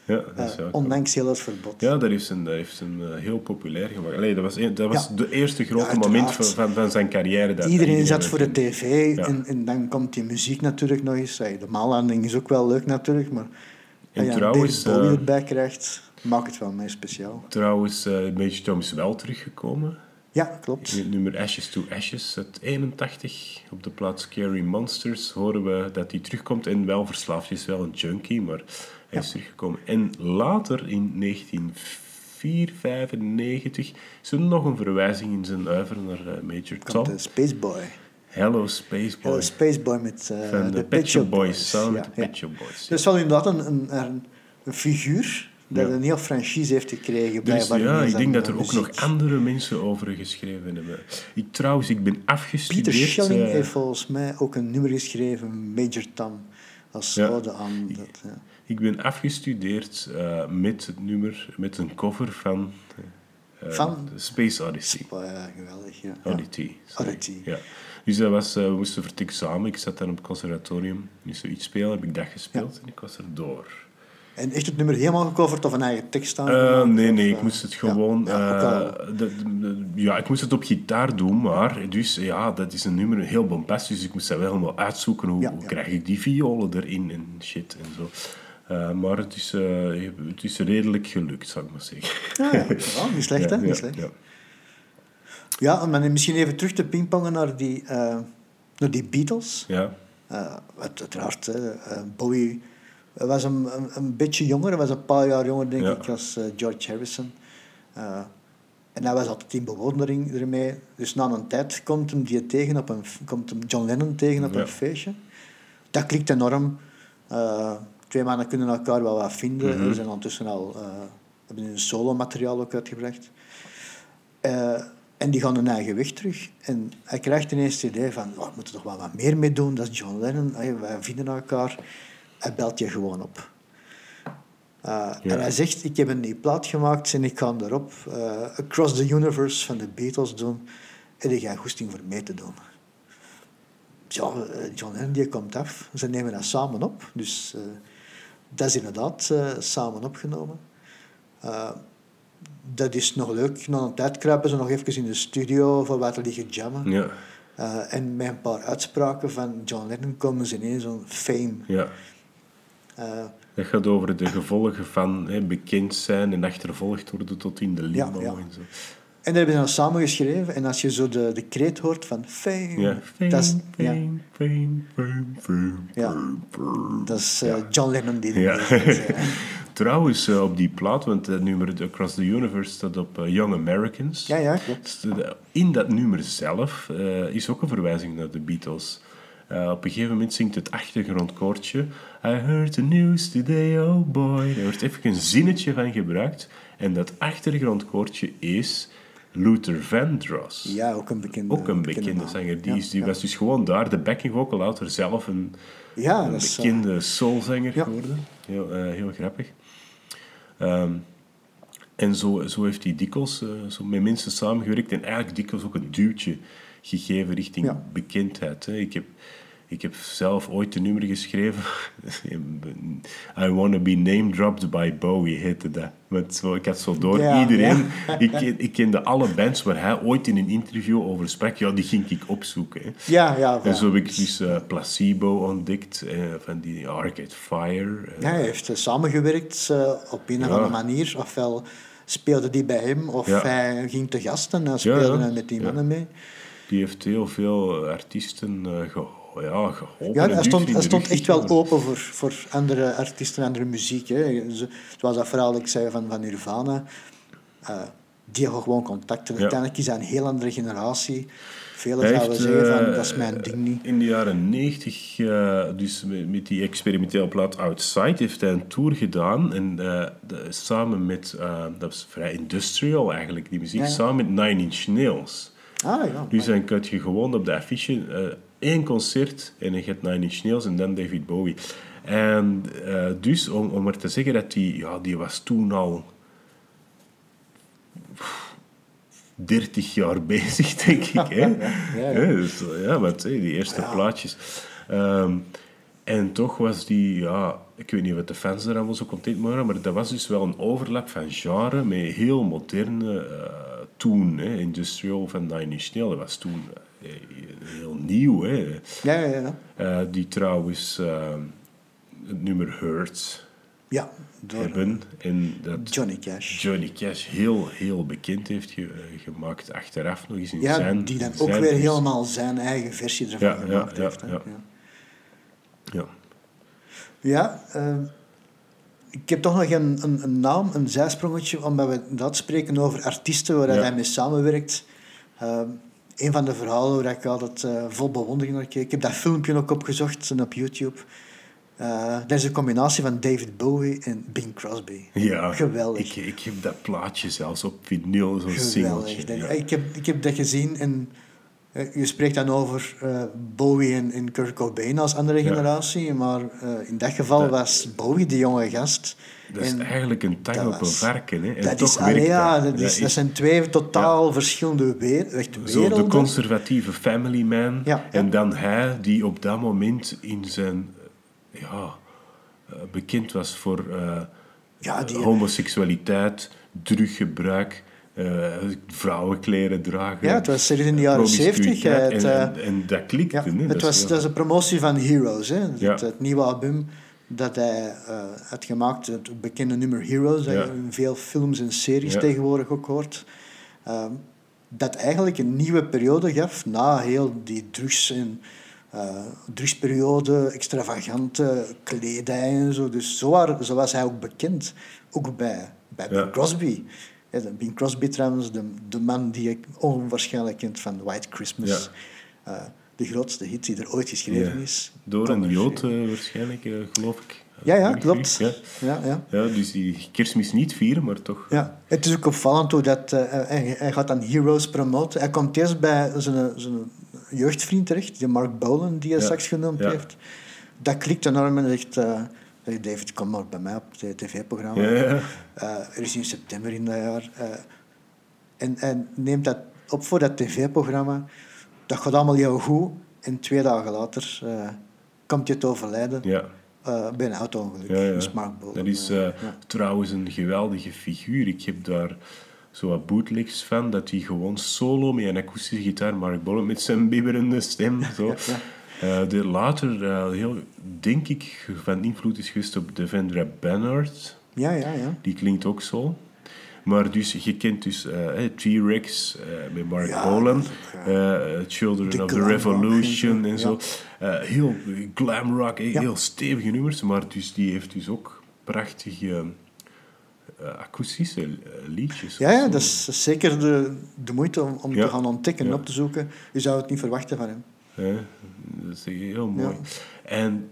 Ja, dat is eh, ja, ondanks heel het verbod. Ja, dat heeft hem, heeft hem eh, heel populair gemaakt. Allee, dat was, een- dat was Ja. de eerste grote Ja, moment van, van, van zijn carrière. Dat iedereen zat voor de tv Ja. en, en dan komt die muziek natuurlijk nog eens. Hey, De maanlanding is ook wel leuk natuurlijk, maar En als je trouwens, David Bowie eh, erbij krijgt, maakt het wel mee speciaal. Trouwens, eh Major Tom is wel teruggekomen. Ja, klopt. In het nummer Ashes to Ashes, uit 81. Op de plaats Scary Monsters horen we dat hij terugkomt. En wel verslaafd is, wel een junkie, maar hij is teruggekomen. En later, in 1995, is er nog een verwijzing in zijn uiver naar eh, Major Komt Tom. de Spaceboy. Hello Spaceboy. De Spaceboy met eh, van de, Pet Shop Boys. Samen met de Ja, Pet. Shop Boys. Dat is wel inderdaad een, een, een, een figuur dat Ja. een heel franchise heeft gekregen. Dus ja, ik denk dat er ook nog muziek. andere mensen over geschreven hebben. Ik, trouwens, ik ben afgestudeerd... Peter Schelling eh, heeft volgens mij ook een nummer geschreven, Major Tom, als ode aan dat. Ik ben afgestudeerd eh, met het nummer, met een cover van, eh, Van? de Space Odyssey. Oh, ja, geweldig, ja. sorry. Oddity. Ja. Dus dat was, eh, we moesten voor het examen. Ik zat dan op het conservatorium. Niet zoiets spelen, heb ik dat gespeeld en ik was er door. En echt het nummer helemaal gecoverd of een eigen tekst aan? Eh, nee, nee, ik moest het gewoon... Ja, eh, de- de- ja, ik moest het op gitaar doen, maar dus ja, dat is een nummer heel bombastisch, dus ik moest dat wel helemaal uitzoeken. Hoe, Ja, hoe krijg ik die violen erin en shit en zo. Eh, maar het is, eh, het is redelijk gelukt, zou ik maar zeggen. Ja, ja. Niet slecht, hè? Ja, Niet ja, slecht. ja. Ja, maar misschien even terug te pingpongen naar die, eh, naar die Beatles. Ja, Uh, uiteraard, hè, Bowie was een, een, een beetje jonger, was een paar jaar jonger denk ik als George Harrison. Uh, en hij was altijd in bewondering ermee. Dus na een tijd komt hem, die tegen op een, komt hem John Lennon tegen op Ja. een feestje. Dat klikt enorm. Uh, twee mannen kunnen elkaar wel wat vinden. Mhm. Ze zijn ondertussen al uh, hebben hun solo-materiaal ook uitgebracht. Uh, en die gaan hun eigen weg terug. En hij krijgt ineens het idee van, oh, we moeten er toch wel wat meer mee doen. Dat is John Lennon, Hey, wij vinden elkaar. Hij belt je gewoon op. Uh, Ja. En hij zegt, ik heb een nieuwe plaat gemaakt en ik ga erop uh, Across the Universe van de Beatles doen. En ik ga goesting voor mee te doen. Eh, John Lennon die komt af. Ze nemen dat samen op. Dus uh, dat is inderdaad uh, samen opgenomen. Uh, dat is nog leuk. Na een tijd kruipen ze nog even in de studio voor wat liggen jammen. ja, Uh, en met een paar uitspraken van John Lennon komen ze ineens zo'n fame. ja. Dat gaat over de gevolgen van hè, bekend zijn en achtervolgd worden tot in de limbo Ja, ja. en zo. En dat hebben ze dan samen geschreven. En als je zo de, de kreet hoort van fame, Ja, fame, dat is, ja, fame, fame, fame, fame, Ja. fame, fame. dat is eh, John Lennon die dat Ja. Eh, Trouwens, eh, op die plaat, want het nummer Across the Universe staat op eh, Young Americans. Ja, ja, klopt. Dus In dat nummer zelf eh, is ook een verwijzing naar de Beatles. Eh, op een gegeven moment zingt het achtergrondkoortje I heard the news today, oh boy. Daar wordt even een zinnetje van gebruikt. En dat achtergrondkoortje is Luther Vandross. Ja, ook een bekende Ook een bekende zanger. Die, is, die was dus gewoon daar, de backing vocal later zelf een, Ja, een dat eh, bekende soulzanger geworden. Heel, eh, heel grappig. Ehm, en zo, zo heeft hij dikwijls eh, zo met mensen samengewerkt en eigenlijk dikwijls ook een duwtje gegeven richting bekendheid. Hè. Ik, heb, ik heb zelf ooit een nummer geschreven. I Wanna Be Name Dropped by Bowie heette dat. Met zo, ik had zo door Ja, iedereen. Ik, ken- ik kende alle bands waar hij ooit in een interview over sprak. Ja, die ging ik opzoeken. Hè. ja, ja. En zo heb ik dus eh, Placebo ontdekt, eh, van die Arcade Fire. eh. Ja, hij heeft eh, samengewerkt eh, op een of andere manier. Ofwel speelde die bij hem, of hij ging te gast en speelde met die mannen mee. Die heeft heel veel artiesten eh, geho- ja, geholpen. Ja, hij stond, hij stond echt wel open voor, voor andere artiesten, andere muziek. Hè. Zo- Zoals dat verhaal dat ik zei van, van Nirvana. eh, die hebben gewoon contacten. Ja. Uiteindelijk is dat een heel andere generatie. Velen Hij zouden zeggen van, eh, dat is mijn ding niet. In de jaren 90, eh, dus met, die experimentele plaat Outside, heeft hij een tour gedaan. En de- samen met, dat was vrij industrial eigenlijk, die muziek, Ja, ja. samen met Nine Inch Nails. Ah ja, Dus dan kun je gewoon op de affiche één concert en je hebt Nine Inch Nails en dan David Bowie. En eh, dus, om, om maar te zeggen dat die, ja, die was toen al 30 jaar bezig, denk ik. Hè? ja. Dus, ja, want hè, die eerste plaatjes. Ehm, en toch was die, ja, ik weet niet wat de fans er allemaal zo content waren, maar dat was dus wel een overlap van genre met heel moderne eh toen, hè, industrial van Nine Inch Nails. Dat was toen eh, heel nieuw. Hè. ja, ja, ja. Eh, die trouwens eh, het nummer Hurts Ja, door hebben. En dat Johnny Cash. Johnny Cash heel, heel bekend heeft ge- eh, gemaakt achteraf nog eens in Ja, zijn... die dan ook weer helemaal zijn eigen versie ervan Ja, ja, gemaakt ja, heeft. hè. ja. Ja. Ja, eh, ik heb toch nog een, een, een naam, een zijsprongetje, omdat we dat spreken over artiesten waar Ja. hij mee samenwerkt. Eh, een van de verhalen waar ik altijd eh, vol bewondering naar keek. Ik heb dat filmpje ook opgezocht en op YouTube. Eh, dat is een combinatie van David Bowie en Bing Crosby. Ja, Geweldig. Ik, ik heb dat plaatje zelfs op vinyl, zo'n singeltje. Geweldig. Ja. Ik, heb, ik heb dat gezien en je spreekt dan over eh, Bowie en, en Kurt Cobain als andere Ja. generatie, maar eh, in dat geval Dat- was Bowie de jonge gast. Dat is En eigenlijk een tang op een varken. Hè. En dat toch is, werkt ja, dat. dat, is, is zijn twee totaal verschillende echt zo werelden. de conservatieve family man. Ja, En dan hij die op dat moment in zijn... eh, Ja, eh, bekend was voor eh, Ja, die- homoseksualiteit, druggebruik, eh vrouwenkleren dragen. Ja, het was serieus in de jaren. 70. Het, en, eh, en, en dat klikte. Ja, het Dat was, dat een promotie van Heroes, hè? Ja. Het, het nieuwe album dat hij eh, had gemaakt, het bekende nummer Heroes, dat je in veel films en series tegenwoordig ook hoort. Ehm, dat eigenlijk een nieuwe periode gaf na heel die drugs en eh, drugsperiode, extravagante kledij en zo. Dus zo, waren- zo was hij ook bekend, ook bij, bij Crosby. Ja, de Bing Crosby trouwens, de, de man die ik onwaarschijnlijk kent van White Christmas. Eh, de grootste hit die er ooit geschreven Ja. is. Door een jood, eh, waarschijnlijk, eh, geloof ik. Ja, ja, klopt. Ja. Ja, ja. ja, dus die kerstmis niet vieren, maar toch... Ja, het is ook opvallend hoe dat, hij, hij gaat dan Heroes promoten. Hij komt eerst bij zijn, zijn jeugdvriend terecht, die Mark Bolan, die hij straks genoemd heeft. Dat klikt enorm en zegt, David, kom maar bij mij op het tv-programma. Ja, er is in september in dat jaar. eh, en, en neemt dat op voor dat tv-programma. Dat gaat allemaal heel goed. En twee dagen later eh, komt je te overlijden ja. eh, bij een auto-ongeluk. Ja, ja. Dat is Mark Bolan. Dat is eh, eh, ja. trouwens een geweldige figuur. Ik heb daar zo wat bootlegs van, dat hij gewoon solo met een akoestische gitaar, Mark Bolan met zijn bibberende stem, zo. Eh, de later eh, heel, denk ik, van invloed is geweest op Devendra Banhart. Ja, ja, ja. Die klinkt ook zo. Maar dus, je kent dus eh, T-Rex eh, met Mark Ja, Bolan, eh, Children of the Revolution en zo, heel glam rock, Ja. heel stevige nummers, maar dus, die heeft dus ook prachtige akoestische liedjes. Ja, ja dat is zeker de, de moeite om, om te gaan ontdekken en op te zoeken. Je zou het niet verwachten van hem. Dat is heel mooi. En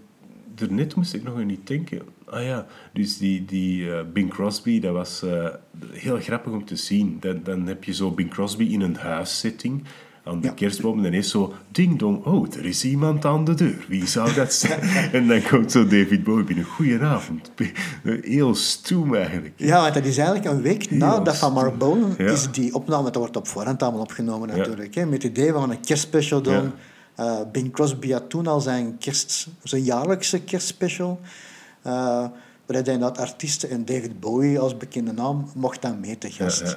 daarnet moest ik nog niet denken. Ah ja, dus die, die eh, Bing Crosby, dat was eh, heel grappig om te zien. Dan, dan heb je zo Bing Crosby in een huiszitting aan de Ja. kerstboom. En dan is zo, ding dong, oh, er is iemand aan de deur. Wie zou dat zijn? en dan komt zo David Bowie binnen. Goedenavond. Heel stoem eigenlijk. Ja, want dat is eigenlijk een week na dat van Mark Ja. is die opname, dat wordt op voorhand allemaal opgenomen natuurlijk, hè, met het idee van een kerstspecial doen. Eh, Bing Crosby had toen al zijn, kerst, zijn jaarlijkse kerstspecial, eh waar hij inderdaad artiesten en David Bowie als bekende naam mocht dan mee te gast. Ja, ja.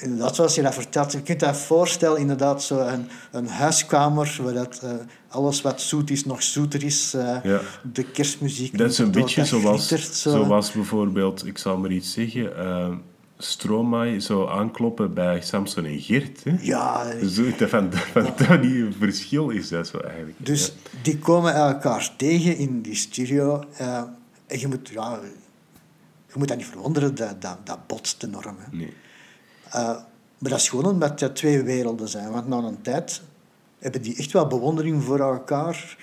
Inderdaad, zoals je dat vertelt, je kunt dat voorstellen, inderdaad, zo een, een huiskamer waar dat, eh, alles wat zoet is nog zoeter is. eh, Ja. De kerstmuziek. Dat is een beetje dat zoals, zo. zoals bijvoorbeeld, ik zal maar iets zeggen, eh Stromae zou aankloppen bij Samson en Geert. Hè? Ja, Zo, dat van, van dat die verschil is dat zo eigenlijk. Dus die komen elkaar tegen in die studio. eh, en je moet, ja, je moet dat niet verwonderen, dat, dat, dat botst enorm. Hè. Nee. Eh, maar dat is gewoon omdat dat twee werelden zijn. Want na een tijd hebben die echt wel bewondering voor elkaar.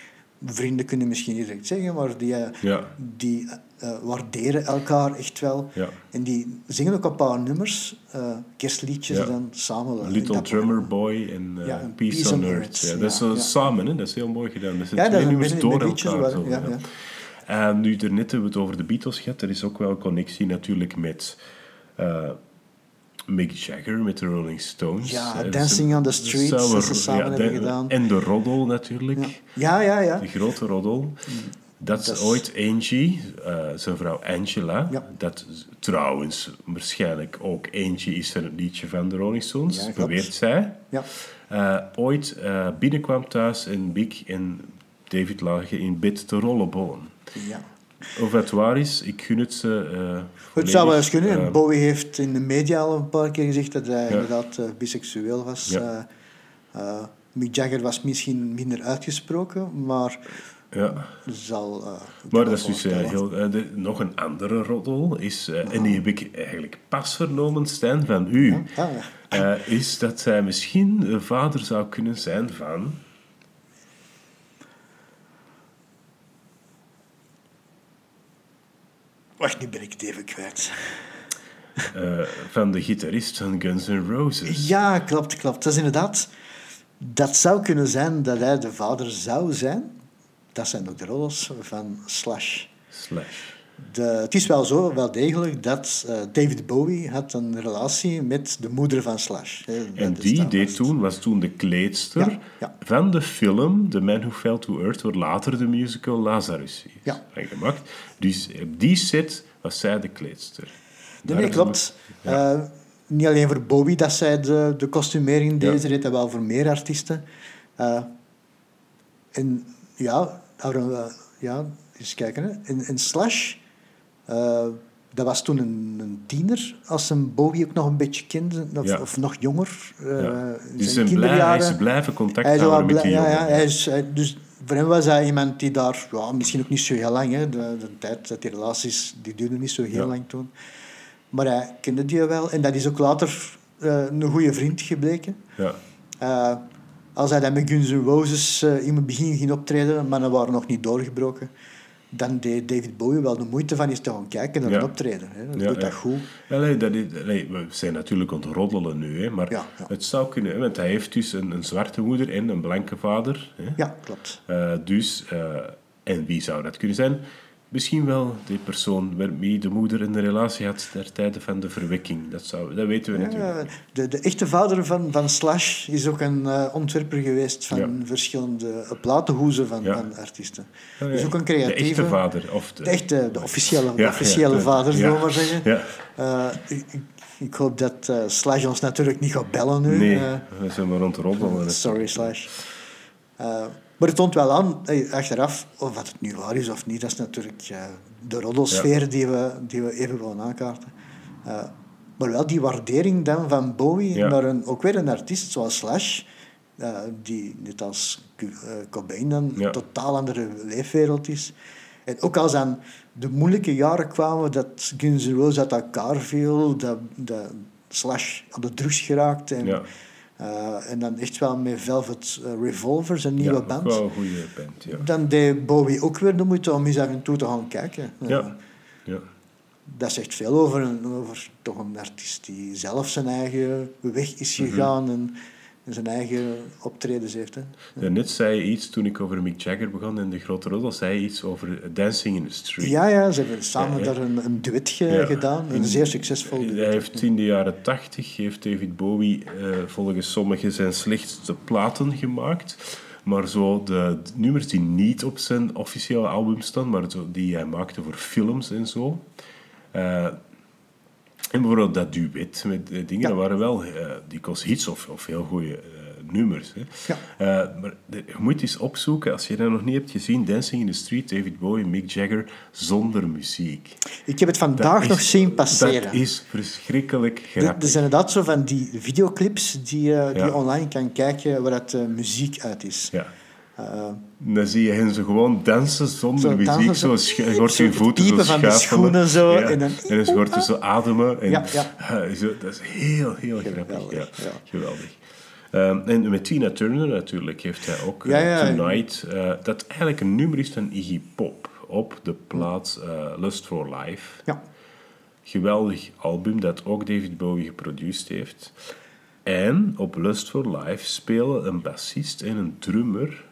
Vrienden kunnen misschien niet direct zeggen, maar die, eh, Ja. die eh, waarderen elkaar echt wel. Ja. En die zingen ook een paar nummers, eh, kerstliedjes Ja. dan samen. Little Drummer. Boy en eh, Ja, Peace, on Earth. Ja, dat is zo samen, hè? dat is heel mooi gedaan. Dat zijn Ja, twee nummers door elkaar. Zo, ja. En nu, daarnet hebben we het over de Beatles gehad. Er is ook wel een connectie natuurlijk met Mick Jagger, met de Rolling Stones. Ja, Dancing on the Streets, dat ze samen hebben gedaan. En de roddel natuurlijk. Ja, ja, ja. De grote roddel. Dat is Dat is- ooit Angie, eh, zijn vrouw Angela. Ja. Dat trouwens waarschijnlijk ook Angie is van het liedje van de Rolling Stones, Ja, klopt. beweert zij. ja. Eh, ooit eh, binnenkwam thuis en Big en David lagen in bed te rollenbollen. ja. Of het waar is, ik gun het ze. Het zou wel eens kunnen. Bowie heeft in de media al een paar keer gezegd dat hij Ja. inderdaad biseksueel was. Ja. Mick Jagger was misschien minder uitgesproken, maar ja. zal... ik Maar dat is dus eh, heel, eh, de- nog een andere roddel. Is, En die heb ik eigenlijk pas vernomen, Stijn, van u. Ja. is dat zij misschien de vader zou kunnen zijn van... Wacht, nu ben ik het even kwijt. van de gitarist van Guns N' Roses. Ja, klopt, klopt. Dat is inderdaad... Dat zou kunnen zijn dat hij de vader zou zijn. Dat zijn ook de rollers van Slash. Slash. De, het is wel zo, wel degelijk, dat eh, David Bowie had een relatie met de moeder van Slash. hè. En die deed toen, was toen de kleedster Ja, ja. van de film The Man Who Fell to Earth, waar later de musical Lazarus is Ja. gemaakt. Dus op die set was zij de kleedster. Nee, klopt. we-. Eh, niet alleen voor Bowie dat zij de, de kostumering deed, ze deed dat wel voor meer artiesten. Eh, en ja, ja, eens kijken. Hè. In, in Slash, eh, dat was toen een, een tiener, als een Bowie ook nog een beetje kende, of, Ja. of nog jonger. Ja. Dus zijn blij, hij is blijven contact Hij houden met die ja, ja, hij is, hij- dus voor hem was hij iemand die daar, ja, misschien ook niet zo heel lang, hè, de, de tijd dat die relaties, die duurden niet zo heel lang toen. Maar hij kende die wel en dat is ook later eh, een goede vriend gebleken. Ja. Als hij dan met Guns N' Roses eh, in het begin ging optreden, maar dan waren nog niet doorgebroken, dan deed David Bowie wel de moeite van eens te gaan kijken naar Ja. een optreden. Hè. Dat Ja, doet ja. dat goed. Dat is, we zijn natuurlijk aan het roddelen nu, hè, maar het zou kunnen, hè, want hij heeft dus een, een zwarte moeder en een blanke vader. Hè. Ja, klopt. Eh, dus, eh, en wie zou dat kunnen zijn? Misschien wel die persoon waarmee de moeder een relatie had ter tijde van de verwekking. Dat, zou, dat weten we natuurlijk. Ja, de, de echte vader van, van Slash is ook een eh, ontwerper geweest van Ja. verschillende platenhoezen van, Ja. van artiesten. Ah, Dus ja. ook een De creatieve... echte vader. Of de, De echte, de officiële, de officiële vader, zullen we maar zeggen. Ja. Eh, ik, ik- hoop dat eh, Slash ons natuurlijk niet gaat bellen nu. Nee, Eh, we zijn maar rond roddelen. sorry, Slash. Maar het toont wel aan, achteraf, of wat het nu waar is of niet, dat is natuurlijk eh, de roddelsfeer die, we, die we even willen aankaarten. Eh, maar wel die waardering dan van Bowie Ja. naar een, ook weer een artiest zoals Slash, eh, die net als Cobain dan Ja. een totaal andere leefwereld is. En ook als dan de moeilijke jaren kwamen, dat Guns N' Roses uit elkaar viel, dat, dat Slash op de drugs geraakt. En, Eh, en dan echt wel met Velvet eh, Revolvers, een nieuwe band. wel een goede band, ja. Dan deed Bowie ook weer de moeite om eens af en toe te gaan kijken. Eh, Ja. ja. Dat zegt veel over, een, over toch een artiest die zelf zijn eigen weg is Mhm. gegaan en, en zijn eigen optredens heeft. Hè. Daarnet zei je iets, toen ik over Mick Jagger begon in de Grote Roddel, zei je iets over Dancing in the Street. Ja, ja, ze hebben samen Ja, daar een, een duet ge- Ja. gedaan. Een In- zeer succesvol Hij duet. heeft in de jaren tachtig heeft David Bowie eh, volgens sommigen zijn slechtste platen gemaakt. Maar zo de nummers die niet op zijn officiële album staan, maar zo die hij maakte voor films en zo. Eh, en bijvoorbeeld dat duet met eh, dingen, Ja. dat waren wel eh dikwijls hits of, of heel goede eh, nummers. Hè. Ja. Maar de- je moet eens opzoeken, als je dat nog niet hebt gezien, Dancing in the Street, David Bowie, Mick Jagger, zonder muziek. Ik heb het vandaag Dat nog is- zien passeren. Dat is verschrikkelijk Er- grappig. Er zijn inderdaad zo van die videoclips die, die Ja. je online kan kijken waar dat, eh, muziek uit is. Ja. Eh, Dan zie je hen zo gewoon dansen zonder Zo muziek. dansen, Zo, zo- je hoort het voeten zo van de schoenen zo, Ja. en dan- En dan hoort je zo ademen. En, Ja, ja. Zo, dat is heel, heel grappig. Ja. Geweldig. Ehm, en met Tina Turner natuurlijk heeft hij ook eh. Tonight, eh, dat eigenlijk een nummer is van Iggy Pop op de plaat eh, Lust for Life. ja. Geweldig album dat ook David Bowie geproduceerd heeft. En op Lust for Life spelen een bassist en een drummer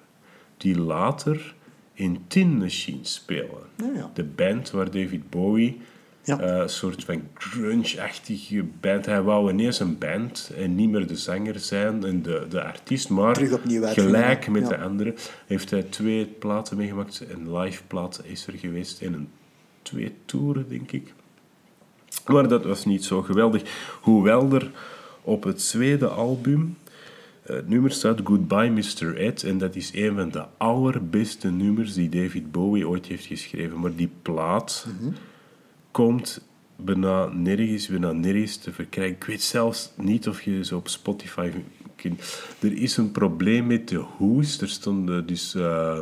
die later in Tin Machine spelen. Ja, ja. De band waar David Bowie, Ja. eh, een soort van grunge-achtige band, hij wou ineens een band en niet meer de zanger zijn en de, de artiest, maar gelijk met de anderen heeft hij twee platen meegemaakt. Een live plaat is er geweest en een twee toeren, denk ik. Maar dat was niet zo geweldig. Hoewel er op het tweede album het nummer staat Goodbye Mr. Ed. En dat is een van de allerbeste nummers die David Bowie ooit heeft geschreven. Maar die plaat komt bijna nergens, bijna nergens te verkrijgen. Ik weet zelfs niet of je ze op Spotify kunt. Er is een probleem met de hoes. Er stond eh, dus... eh,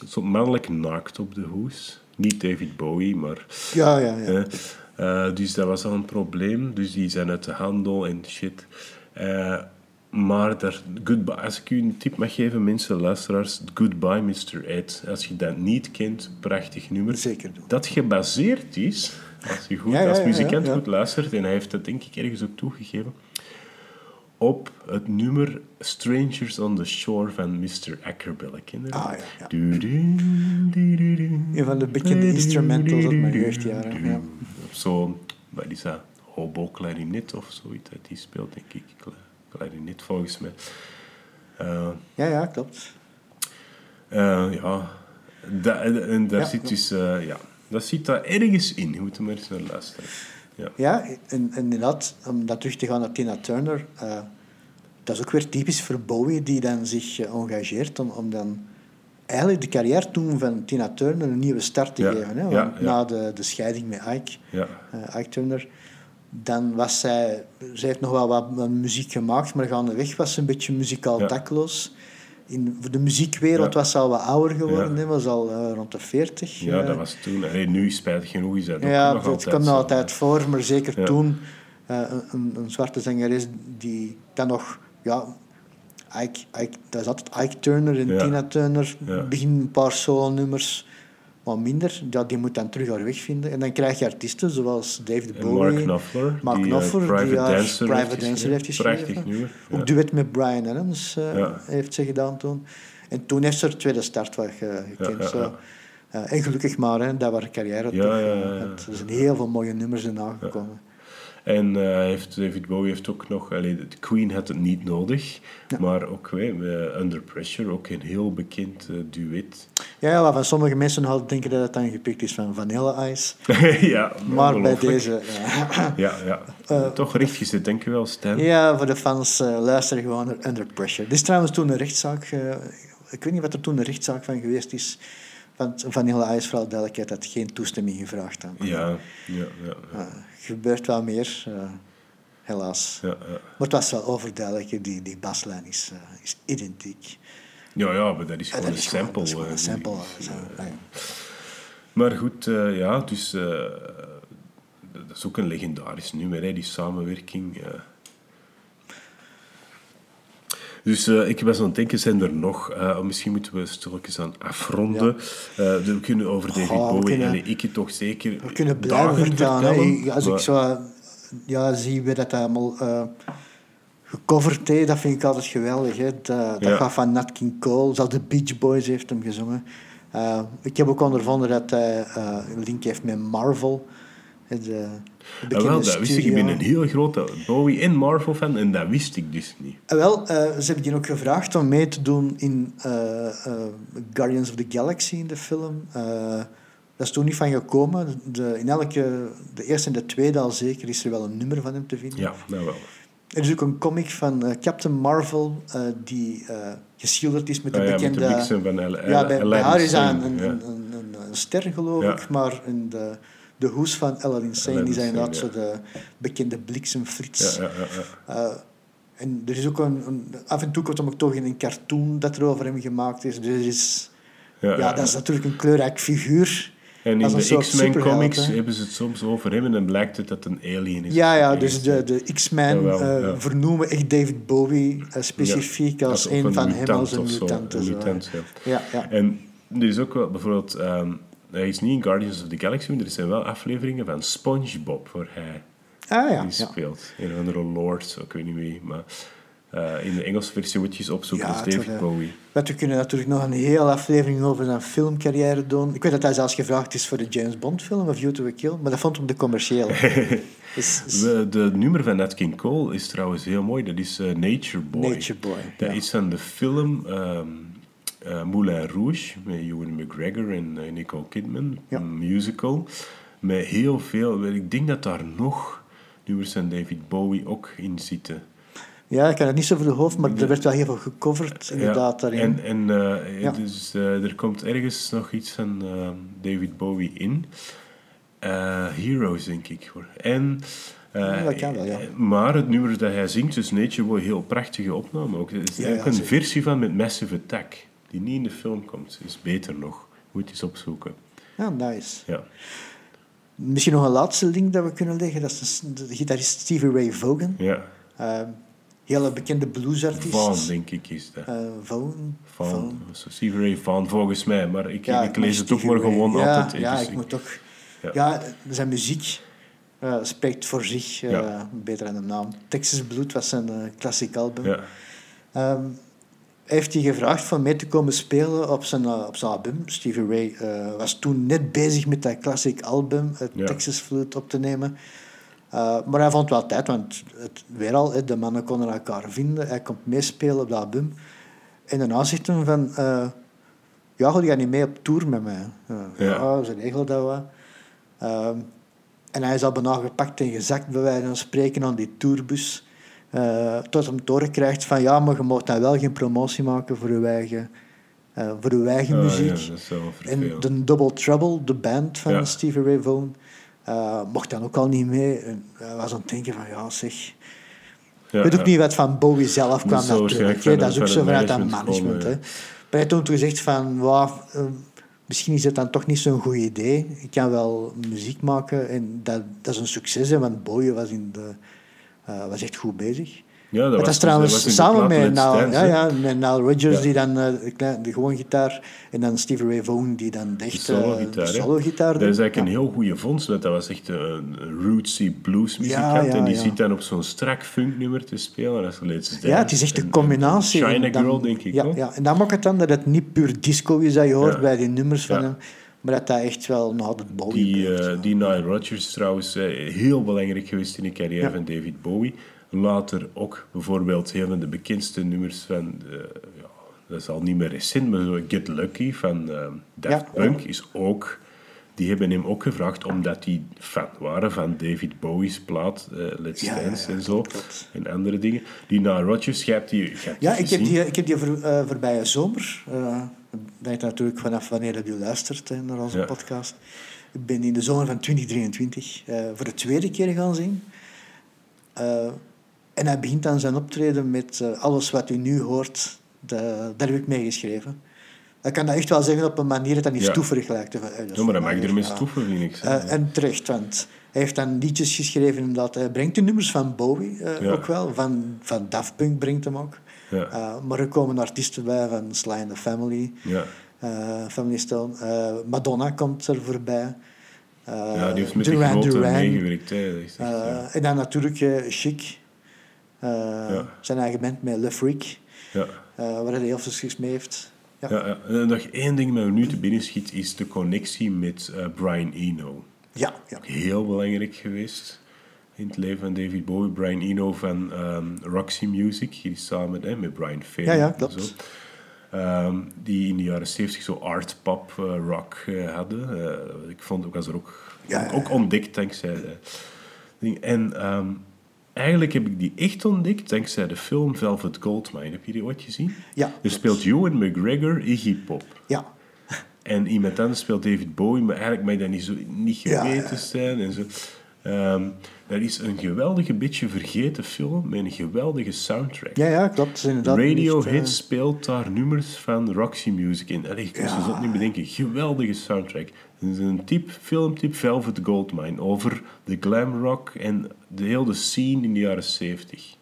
er stond mannelijk naakt op de hoes. Niet David Bowie, maar... Ja, ja, ja. Eh, eh, dus dat was al een probleem. Dus die zijn uit de handel en shit. Eh, maar daar, goodbye, als ik u een tip mag geven, mensen, luisteraars, Goodbye Mr. Ed. Als je dat niet kent, prachtig nummer. Zeker doen. Dat gebaseerd is, als je goed, Ja, ja, als muzikant ja, goed luistert, en hij heeft dat denk ik ergens ook toegegeven, op het nummer Strangers on the Shore van Mr. Ackerbell. Ken je dat? Ah, ja. Du-. Een van de bekende instrumentals uit mijn jeugdjaren. Ja. Zo'n, wat is dat, hobo-klarinet of zoiets, dat die speelt, denk ik. Kla- Klarinet volgens mij. Eh, ja, ja, klopt. eh, ja, da- en daar Ja. zit dus, eh, ja, dat zit daar ergens in. Je moet er maar eens naar luisteren. Ja. Ja, en, en inderdaad, om dat terug te gaan naar Tina Turner, dat is ook weer typisch voor Bowie, die dan zich engageert om, om dan eigenlijk de carrière toen van Tina Turner een nieuwe start te Ja, geven. Hè? ja, Want ja. Na de, de scheiding met Ike, Ja. eh, Ike Turner, dan was zij... Zij heeft nog wel wat muziek gemaakt, maar gaandeweg was ze een beetje muzikaal dakloos. In de muziekwereld was ze al wat ouder geworden, hè, was al eh, rond de 40. ja, eh. dat was toen. Allee, nu, spijtig genoeg, is dat Ja, altijd komt nog altijd voor, maar zeker toen eh, een, een, een zwarte zangeres die dan nog, ja, Ike, Ike, dat is altijd Ike Turner en Ja. Tina Turner, Ja. begin een paar solo-nummers, wat minder, ja, die moet dan terug haar weg vinden. En dan krijg je artiesten zoals David Bowie, Mark Knopfler, Mark die, eh, Knopfler, Private die Dancer, Private heeft Dancer heeft geschreven. Prachtig nummer. Ook duet met Brian Adams eh, Ja. heeft ze gedaan toen. En toen heeft ze haar tweede start ge- gekend. ja, zo. ja. Eh, en gelukkig maar, hè, dat haar carrière Ja, toch... eh, het- Er zijn heel veel mooie nummers erna gekomen. En eh, heeft, David Bowie heeft ook nog... Allee, de Queen had het niet nodig, maar ook eh, Under Pressure, ook een heel bekend eh, duet. Ja, ja, waarvan sommige mensen altijd denken dat het dan gepikt is van Vanilla Ice. ja, Maar bij deze... ja. Ja, ja. Toch rechtgezet, denk je wel, Stan? Ja, voor de fans uh, luister gewoon naar Under Pressure. Er is trouwens toen een rechtszaak... Uh, ik weet niet wat er toen een rechtszaak van geweest is. Want Vanilla Ice, vooral duidelijkheid, had geen toestemming gevraagd. Dan. Ja, ja, ja. ja. Uh, gebeurt wel meer, uh, helaas. Ja, ja. Maar het was wel overduidelijk, die, die baslijn is, uh, is identiek. Ja, ja, maar dat is gewoon dat een is sample. Gewoon, dat is gewoon eh, een sample. Maar goed, eh, ja, dus eh, dat is ook een legendarisch nummer, hè, die samenwerking. Dus eh, ik was aan het denken, zijn er nog, eh, misschien moeten we stilletjes aan afronden. Eh, we kunnen over David we Bowie kunnen- en ik toch zeker We kunnen blijven vertellen, Als maar- ik zo ja, zie wie dat allemaal gecoverd heeft, dat vind ik altijd geweldig. Hè. Dat, dat gaat van Nat King Cole, zelfs de Beach Boys heeft hem gezongen. Ik heb ook ondervonden dat hij een link heeft met Marvel. Ah, bekende wel, dat wist ik. Ik ben een heel grote Bowie en Marvel fan en dat wist ik dus niet. Eh, wel, eh, ze hebben die ook gevraagd om mee te doen in eh, eh, Guardians of the Galaxy, in de film. Eh, dat is toen niet van gekomen. De, in elke, de eerste en de tweede al zeker, is er wel een nummer van hem te vinden. Ja, nou wel. Er is ook een comic van eh, Captain Marvel eh, die eh, geschilderd is met de Ah, ja, met bekende... de van El ja, bij, haar is dat Sane, een, ja. een, een, een, een ster, geloof Ja. ik, maar in de, de hoes van Aladdin Sane Aladdin is dat zo de bekende bliksemflits. Ja, ja, ja, ja. Eh, en er is ook een, een- af en toe komt er ook toch in een cartoon dat er over hem gemaakt is. Dus er is, Ja, dat is natuurlijk een kleurrijk figuur. En in de X-Men comics hebben ze het soms over hem en dan blijkt het dat het een alien is. Ja, ja, dus de, de X-Men ja. vernoemen echt David Bowie eh, specifiek als een van hem als een mutant. zo, mutant, ja. Ja, ja. En er is ook wel bijvoorbeeld, ehm, hij is niet in Guardians of the Galaxy, maar er zijn wel afleveringen van SpongeBob waar hij Ah ja, die ja. speelt. Een of andere Lord, zo, ik weet niet wie, maar eh, in de Engelse versie moet je eens opzoeken, Ja, is David wordt, Bowie. Want we kunnen natuurlijk nog een hele aflevering over zijn filmcarrière doen. Ik weet dat hij zelfs gevraagd is voor de James Bond film, of View to a Kill, maar dat vond hem de commerciële. dus, dus De, de nummer van Nat King Cole is trouwens heel mooi, dat is eh, Nature Boy. Nature Boy. Dat ja. is van de film ehm, eh, Moulin Rouge met Ewan McGregor en eh, Nicole Kidman, Ja. een musical. Met heel veel, ik denk dat daar nog nummers van David Bowie ook in zitten. Ja, ik kan het niet zo voor de hoofd, maar er werd wel heel veel gecoverd, inderdaad, Ja, daarin. En, en eh, Ja. dus, eh, er komt ergens nog iets van eh, David Bowie in. Eh, Heroes, denk ik. hoor. En, eh, Ja, dat kan wel, ja. Maar het nummer dat hij zingt, dus Nature Boy, heel prachtige opname ook. Er is een versie van met Massive Attack, die niet in de film komt. Is beter nog. Moet je eens opzoeken. Ja, nice. Ja. Misschien nog een laatste link dat we kunnen leggen. Dat is de, de gitarist Stevie Ray Vaughan. Ja. Uh, hele bekende bluesartiest. Vaughan, denk ik, is dat. Eh, Vaughan. Vaughan. Zo Stevie Ray Vaughan, volgens mij. Maar ik, Ja, ik lees het ook maar gewoon ja, altijd. Ja, dus ik moet toch... Ja. Ja, zijn muziek eh, spreekt voor zich. eh. Beter dan de naam. Texas Blood was zijn klassiek album. Ja. Ehm, heeft hij gevraagd om mee te komen spelen op zijn, eh, op zijn album. Stevie Ray eh, was toen net bezig met dat classic album, het Ja. Texas Flute, op te nemen. Eh, maar hij vond wel tijd, want het, weer al, de mannen konden elkaar vinden. Hij komt meespelen op dat album. En daarna zegt hij van... eh, ja, ga je niet mee op tour met mij? Ja. ze regelen dat wel. Ehm, en hij is al bijna gepakt en gezakt, bij wijze van spreken, aan die tourbus. Eh, tot hem te horen krijgt van ja, maar je mag dan wel geen promotie maken voor je eigen, eh, voor je eigen Ah, muziek. ja, dat is wel en de Double Trouble, de band van Ja. Stevie Ray Vaughan, eh, mocht dan ook al niet mee. En hij was aan het denken van ja, zeg. Ja, ik weet ook niet wat van Bowie zelf kwam zou natuurlijk. Dat is ook zo vanuit dat management hè. Maar hij heeft toen gezegd van, "Wauw, eh, misschien is het dan toch niet zo'n goed idee. Ik kan wel muziek maken en dat, dat is een succes, hè, want Bowie was, in de, eh, was echt goed bezig. Ja, dat Dat, was, is trouwens dat was samen met Nile, Dance, ja, ja, met Nile Rodgers, Ja. die dan eh, de, klein- de gewoon gitaar, en dan Stevie Ray Vaughan, die dan de echte solo hè. solo-gitaar Dat is eigenlijk een heel goede vondst, want dat was echt een rootsy bluesmuzikant. Ja, ja, en die zit dan op zo'n strak funknummer te spelen. Dat is. Ja, het is echt En- een en combinatie. China Girl, denk ik ja, ja, en dan maakt het dan dat het niet puur disco is dat je hoort bij die nummers van hem, maar dat dat echt wel nog altijd Bowie Die, ja. die Nile Rodgers is trouwens eh, heel belangrijk geweest in de carrière Ja. van David Bowie. Later ook bijvoorbeeld een van de bekendste nummers van... eh, ja, dat is al niet meer recent, maar zo Get Lucky van Daft Ja. Punk is ook... Die hebben hem ook gevraagd omdat die fan waren van David Bowie's plaat Let's Ja, Dance ja, en zo. klopt. En andere dingen. Die Nile Rodgers, jij hebt die, jij hebt Ja, ik heb die, ik heb die voor, eh, voorbije zomer, dat natuurlijk vanaf wanneer dat u luistert hè, naar onze Ja. podcast. Ik ben in de zomer van 2023 eh, voor de tweede keer gaan zien. Eh, en hij begint dan zijn optreden met eh, alles wat u nu hoort, de, daar heb ik mee geschreven. Ik kan dat echt wel zeggen op een manier dat dat niet Ja. stoeverig lijkt. Dat Ja, maar dat mag voor je mij, ermee ja. stoeven, vind ik. En terecht, want hij heeft dan liedjes geschreven inderdaad. Hij brengt de nummers van Bowie Ja. ook wel, van, van Daft Punk brengt hem ook. Ja. Eh, maar er komen artiesten bij van Sly and the Family, ja. eh, Family Stone. Eh, Madonna komt er voorbij. Ja, die heeft met Duran de Duran. meegewerkt. Hè. Dat is echt, ja. En dan natuurlijk Chic. Zijn eigen band met Le Freak, Ja. waar hij heel veel succes mee heeft. Ja. Ja, ja. En nog één ding dat me nu te binnen schiet, is de connectie met Brian Eno. Ja, ja. Heel belangrijk geweest in het leven van David Bowie. Brian Eno van ehm, Roxy Music, die samen met, hè, met Brian Ferry. Ja, klopt. Ehm, die in de jaren 70 zo art pop eh, rock eh, hadden. Eh, ik vond, ik was er ook, Ja, ja, ook ontdekt dankzij de ding. En ehm, eigenlijk heb ik die echt ontdekt dankzij de film Velvet Goldmine. Heb je die ooit gezien? Ja, Er speelt Ewan McGregor Iggy Pop. ja. En iemand anders speelt David Bowie, maar eigenlijk mag dat niet, zo, niet geweten zijn. En zo. Ehm, dat is een geweldige, beetje vergeten film met een geweldige soundtrack. Ja, ja, klopt. Inderdaad Radiohead eh, speelt daar nummers van Roxy Music in. Allee, ik kon Ja. dat niet bedenken. Geweldige soundtrack. Het is een type, filmtype Velvet Goldmine over de glam rock en de hele scene in de jaren 70.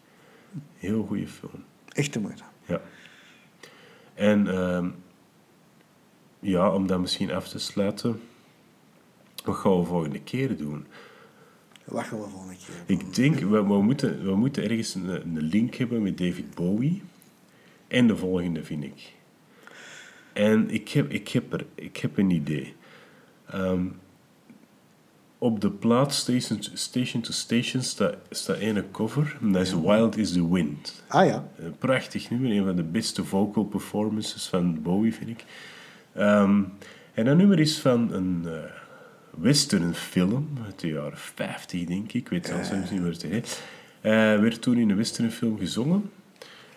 Heel goede film. echt de moeite. Ja. En ehm, ja, om dat misschien af te sluiten, wat gaan we volgende keer doen? Gaan we volgende keer? Ik denk, we, we, moeten, we moeten ergens een, een link hebben met David Bowie. En de volgende, vind ik. En ik heb, ik heb, er, ik heb een idee. Ehm, op de plaat Station to Station, to Station staat, staat ene cover. En dat is Wild is the Wind. Ah ja, Een prachtig nummer, een van de beste vocal performances van Bowie, vind ik. Ehm, en dat nummer is van een eh westernfilm uit de jaren 50, denk ik. Ik weet zelfs niet meer hoe het heet. Eh, werd toen in een westernfilm gezongen.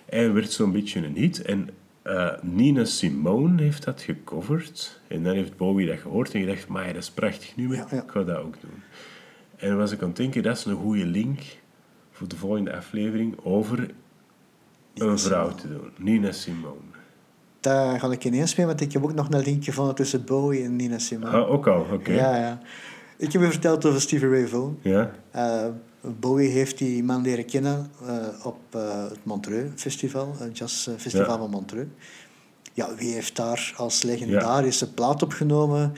En werd zo'n beetje een hit. En eh, Nina Simone heeft dat gecoverd. En dan heeft Bowie dat gehoord en gedacht, maar dat is prachtig nummer, Ja, ja. ik ga dat ook doen. En dan was ik aan het denken, dat is een goede link voor de volgende aflevering over een vrouw te doen. Nina Simone. Daar ga ik ineens mee, want ik heb ook nog een link gevonden tussen Bowie en Nina Simone. Ah, ook al, oké. Ja, ja. Ik heb je verteld over Stevie Ray Vaughan. Ja? Eh, Bowie heeft die man leren kennen eh, op eh, het Montreux Festival, het Jazz Festival Ja. van Montreux. Ja, wie heeft daar als legendarische plaat opgenomen?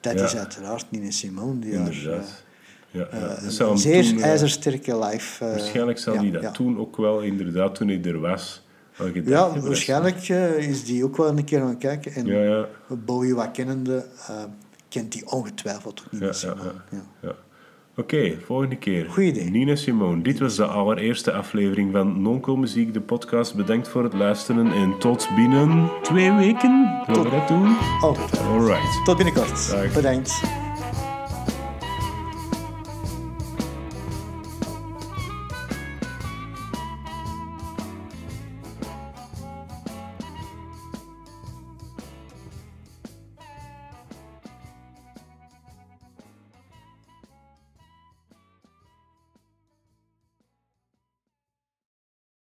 Dat Ja. is uiteraard Nina Simone. Die Inderdaad. Ja, ja. een zeer toen, ijzersterke live. Waarschijnlijk zal hij dat toen ook wel, inderdaad, toen hij er was. Ja, waarschijnlijk eh, is die ook wel een keer aan het kijken. En Ja, ja. Bowie wat kennende, eh, kent die ongetwijfeld ook Nina Ja, ja, Simone. ja. Oké, volgende keer. Goeie idee. Nina Simone. Dit was de allereerste aflevering van Nonco Muziek, de podcast. Bedankt voor het luisteren en tot binnen twee weken. Gaan we dat doen? Altijd. Alright. Tot binnenkort. Dag. Bedankt.